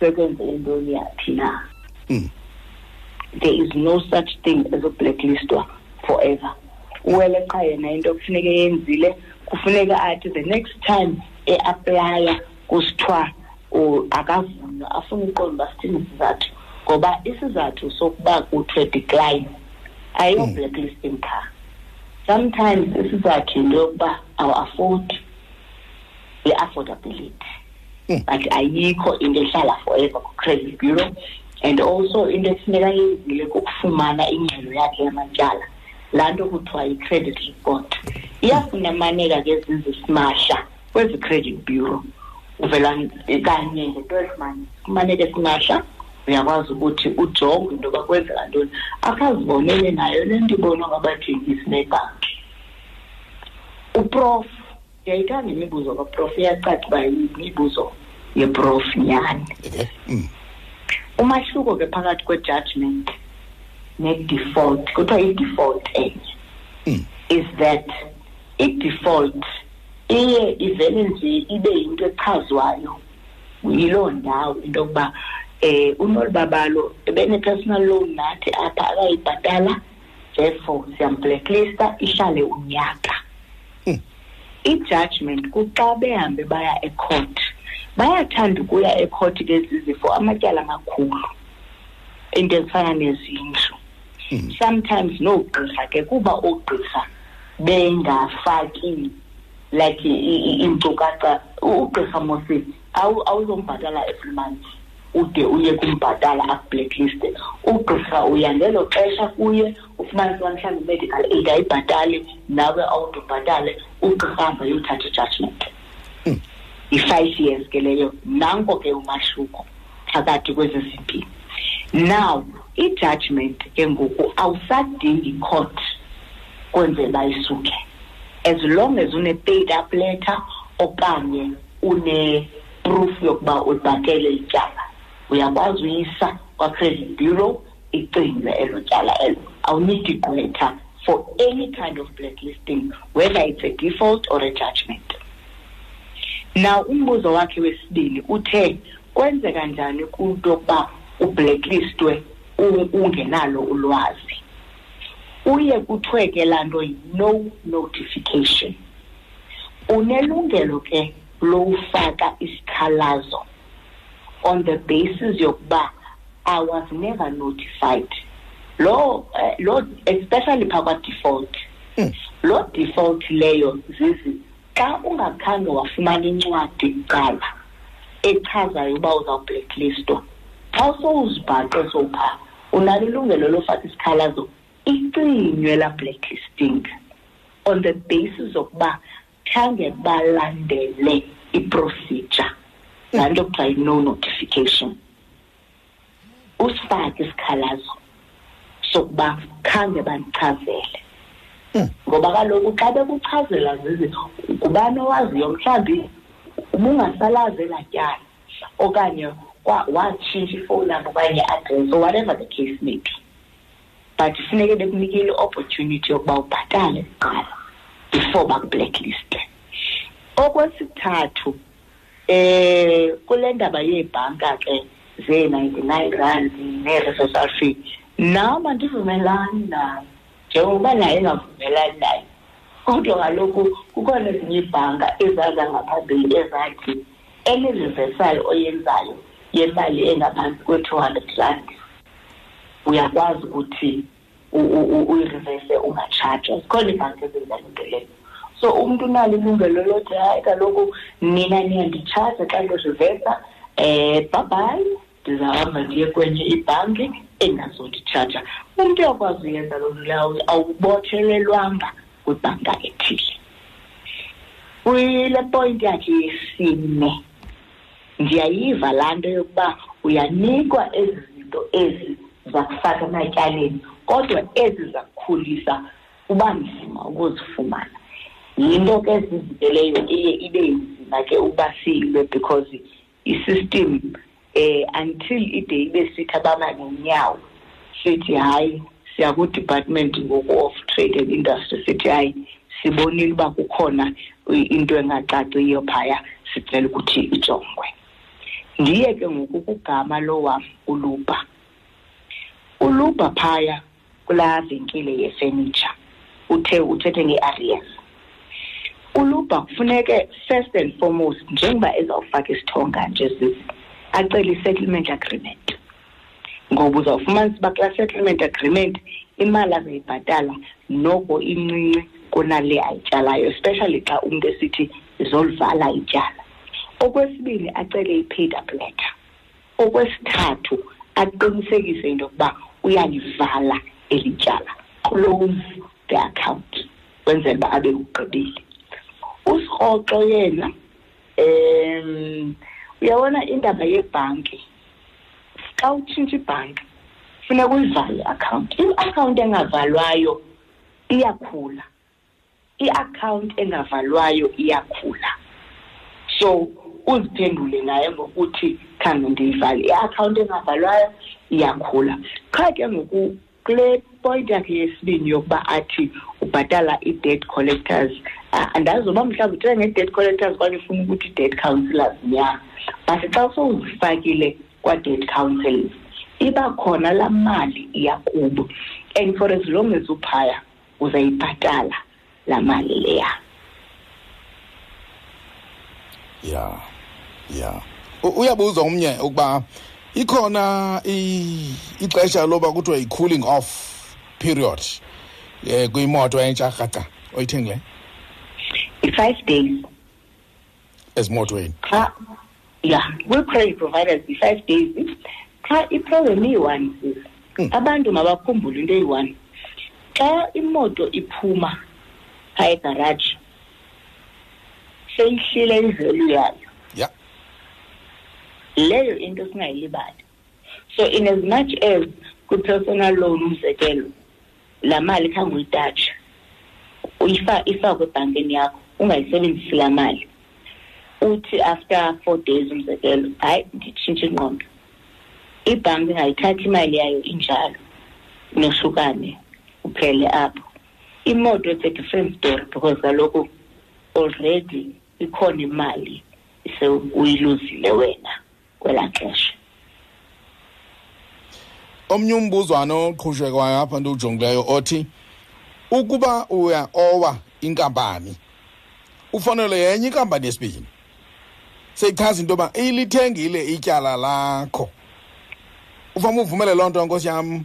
sekwenze intoni yathi na
hmm.
there is no such thing as ublacklistwa forever uwele qha yena into kufuneka eyenzile kufuneka athi the next time eaplaya kusithiwa akavunywa afuna uqonda uba sithini isizathu ngoba isizathu sokuba kuthiwe decline ayiyo-blacklisting hmm. qha sometimes isizathu yinto yokuba awu-afodi i-affordability
hmm.
but ayikho into ehlala forever ku-credit bureau and also into ekufuneka yenzile kukufumana ingxelo yakhe yamatyala laa nto kuthiwa yi-credit report iyafunamaneka ke zizisimahla kwezi credit bureau uvela kanye nge-twelve months kumaneke simahla uyakwazi ukuthi ujonge into yoba kwenzeka ntoni akazibonele nayo le nto ibonwa ngabathengisi nebhanki uprof ndiyayithanda imibuzo kaprof iyacaca uba yimibuzo yeprof nyhani
okay. mm.
umahluko ke phakathi kwejudgment ne-default kuthiwa i-default enye
mm.
is that i-default iye ivele nje ibe yinto echazwayo yiloo ndawo into yokuba um eh, unolibabalo ebene-personal loan nathi apha akayibhatala therefore siyamblacklista ihlale unyaka
hmm.
i-judgment kuxa behambe baya ecourt bayathanda ukuya ecourt ke zizifo amatyala amakhulu into ezifana nezindlu
hmm.
sometimes noogqirha ke kuba oogqirha bengafaki like iinkcukacha ugqirha mosisi awuzombhatala every month ude uye kumbhatala akublackliste ugqirha uya ngelo xesha kuye ufumanise uba mhlawumbi i-medical aid ayibhatali nawe awude ubhatale ugqirha hamba yothatha ijudgment
hmm.
yi-five years ke leyo nanko ke umahluko phakathi kwezi zimpini now i-judgment ke ngoku awusadingi court kwenzela isuke as long as une-paid up letter okanye une-proof yokuba ulibakele ityala uyakwazi uyisa kwa-credit bureau icinywe elo tyala elo awunidi gqwetha for any kind of blacklisting whether it's a default or a judgment now umbuzo wakhe wesibini uthe kwenzeka njani kunto yokuba ublacklisthwe ungenalo ulwazi uye kuthiwe ke laa nto yi-no notification unelungelo ke lowufaka isikhalazo on the basis yokuba i was never notified lo eh, lo especially phakwa default hmm. lo default leyo zizi xa ungakhange wafumana incwadi kuqala echazayo uba uzawublacklistor xa sowuzibhaqe sopha unalo ilungelo lofaka isikhalazo icinywe la blacklisting on the basis okuba khange balandele iprocedure laa nto kuthiwa yi-no notification usifake isikhalazo sokuba khange bandichazele hmm. ngoba kaloku xa bekuchazela zizi ngubani owaziyo mhlawumbi ubungasalazi elaa tyala okanye watshintsha ifowuni number okanye i-adress or whatever the case may be but funeke bekunikile i-opportunity yokuba ubhatale kuqala before bakublackliste okwesithathu eh kule ndaba yeebhanka ke zee-ninety-nine rand nee-reversal fee nam andivumelani nayo njengokuba naye engavumelani nayo kodwa kaloku kukhona ezinye iibhanka ezaza ngaphambili ezathi any reversal oyenzayo yemali engaphantsi kwe-two hundred rand uyakwazi ukuthi uyireverse ungatshajwa zikhona iibhanki ezenza le nto leyo so umntu unalo ilungelo lothi hayi kaloku nina niyanditshaja xa ndiriversa um eh, bye bye ndizahamba ndiye kwenye ibhanki engazonditshaja umntu uyakwazi uyenza loo nto leyo awubotshelelwanga kwibhanka ethile kule point yakhe yesine ndiyayiva laa nto yokuba uyanikwa ezi zinto ezi zakufaka ematyaleni kodwa ezi zakukhulisa kuba nzima ukuzifumana yinto ke ezizibeleyo iye ibe nzima ke ukuba siyilwe because isystem eh until ide ibe sithi abama ngenyawo sithi hayi siya ku-department ngoku of trade and industry sithi hayi sibonile uba kukhona into engacaciyo phaya sicela ukuthi ijongwe ndiye ke ngoku kugama lowam uluba uluba phaya kulaa venkile yefenitsha uthe uthethe nge-arias ulubha kufuneke first and foremost njengoba ezawufaka isithonga nje zizi acele i-settlement agreement ngoba uzawufumanisa uba kula settlement agreement imali azayibhatala noko incinci kunale ayityalayo especially xa umntu esithi izolivala ityala okwesibini acele i-paid up letter Okwesithathu, aqinisekise into yokuba uyalivala eli tyala, close the account, kwenzela uba abe ugqibile. Usirhoxo yena um uyabona indaba yebhanki xa utshintsha ibhanki funeka uyivale iakhawunti iakhawunti engavalwayo iyakhula iakhawunti engavalwayo iyakhula so uziphendule naye ngokuthi khange ndiyivale iakhawunti engavalwayo iyakhula qha ke ngoku kule point yakhe yesibini yokuba athi ubhatala i-debt collectors andazi uba mhlawumbi uthe nge-debt collectors kwani ufuna ukuthi i-debt councillors nya but xa sowuzifakile kwa-debt councils iba khona laa mali iyakubo and for as long as uphaya uzayibhatala laa mali leya
ya ya uyabuzwa umnye ukuba ikhona ixesha loba kuthiwa yi-cooling off period um kwimoto entsha rhaca oyithengileyo
i-five days
ezimotweni
qha ya kwi-prey providers yi-five days qha iproblem iyi-one sis hmm. abantu mabakhumbule into eyi-one xa imoto iphuma pha egaraji seyihlile izelu yayo leyo into singayilibali so in as much as kwi-personal loan umzekelo laa mali khange uyitatsha ifakwe ebhankini yakho ungayisebenzisi laa mali uthi after four days umzekelo hayi nditshintshe ingqondo ibhanki ingayithathi imali yayo injalo nohlukane uphele apho imoto it's a different story because kaloku already ikhona imali ise uyiluzile wena kwelaa xesha
omnye umbuzwana oqhushekwayo apha ndiwujongileyo othi ukuba uya owa inkampani ufanele yenye inkampani yesibini seyichaza into yoba ilithengile ityala lakho ufama uvumele loo nto nkosi yam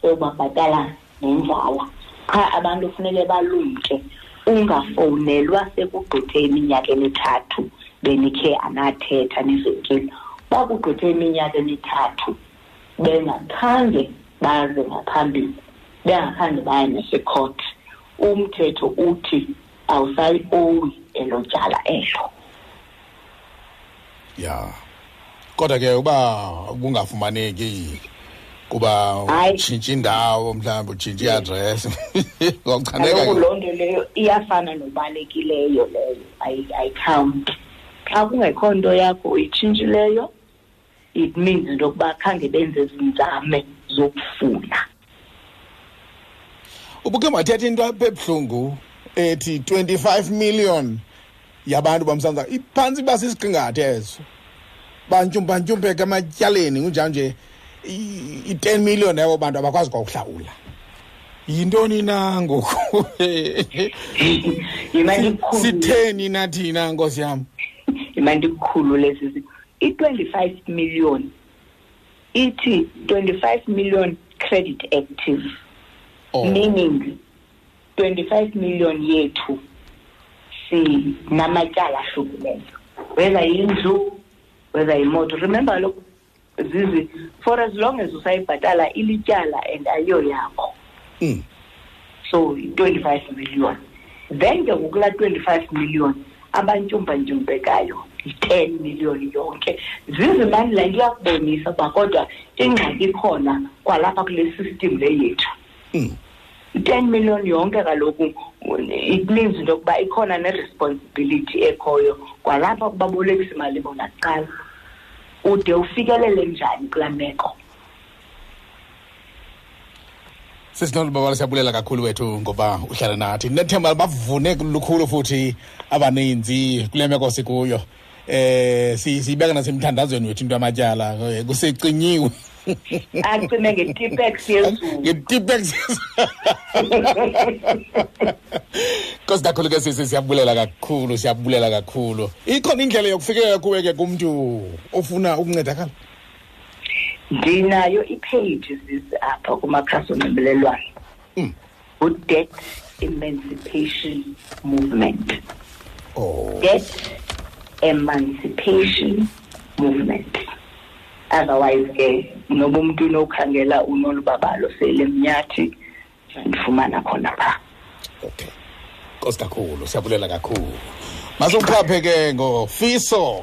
so babhatala nenzala qha abantu kufuneke balumke ungafowunelwa sekugqithe iminyaka emithathu benikhe anathetha nivenkile bakugqithe iminyaka emithathu bengakhange baze ngaphambili bengakhange baya nesekhothi umthetho uthi awusayi-owi elo tyala elo
ya kodwa ke uba kungafumaneki kuba utshintshe indawo mhlawumbi utshintshe
i-adress
ngokuchanekaloku
loo nto leyo iyafana nobalekileyo leyo ayikhawunti xa kungekho nto yakho uyitshintshileyo it means into yokuba khange benze ezinzame zokufuna
ubuke wathetha into apha ebuhlungu ethi 25 million yabantu bamsanza iphantsi iba sisiqingatha ezo bantyumpantyumpeka ematyaleni kunjalo nje i-10 million yabo bantu abakwazi kwakuhlawula yintoni na ngoku sitheni nathina nkosi yam
imandikukhulu lesi i-25 million ithi 25 million credit active
oh.
meaning 25 million yethu sinamatyala ahlukileyo whether yindlu whether yimoto remember kaloku zizi for as long as usayibhatala ilityala and ayiyo yakho
mm.
so yi-twenty-five million then ke ngokulaa twenty-five million abantyumpantyumpekayo yi-ten million yonke zizimani le nto iyakubonisa uba kodwa ingxaki ikhona kwalapha kule system le yethu
hmm.
i-ten million yonke kaloku it means into yokuba ikhona neresponsibility ekhoyo kwalapha kubabolekisa imali bona kuqala ude ufikelele njani kulaa meko
sisinolubabala siyabulela kakhulu wethu ngoba uhlala nathi ndinethemba bavune lukhulu futhi abaninzi kule meko sikuyo eh siyibeka nasemthandazweni wethu into yamatyala eh, kusecinyiwe
acime nge-tipex yezulu
nge-tipex nkosi kakhulu ke sisi siyabulela kakhulu siyabulela kakhulu ikhona indlela yokufikelela kuwe ke kumntu ofuna ukuncedakala
ndinayo ipheji zizi apha kumakhasi onxibelelwano
hmm.
udebt emancipation movement
oh.
debt emancipation movement otherwise ke noba umntu unokhangela unolubabalo sele mnyathi ndifumana khona phaa
okay nkosi kakhulu siyabulela kakhulu masiwuphaphe ke ngofiso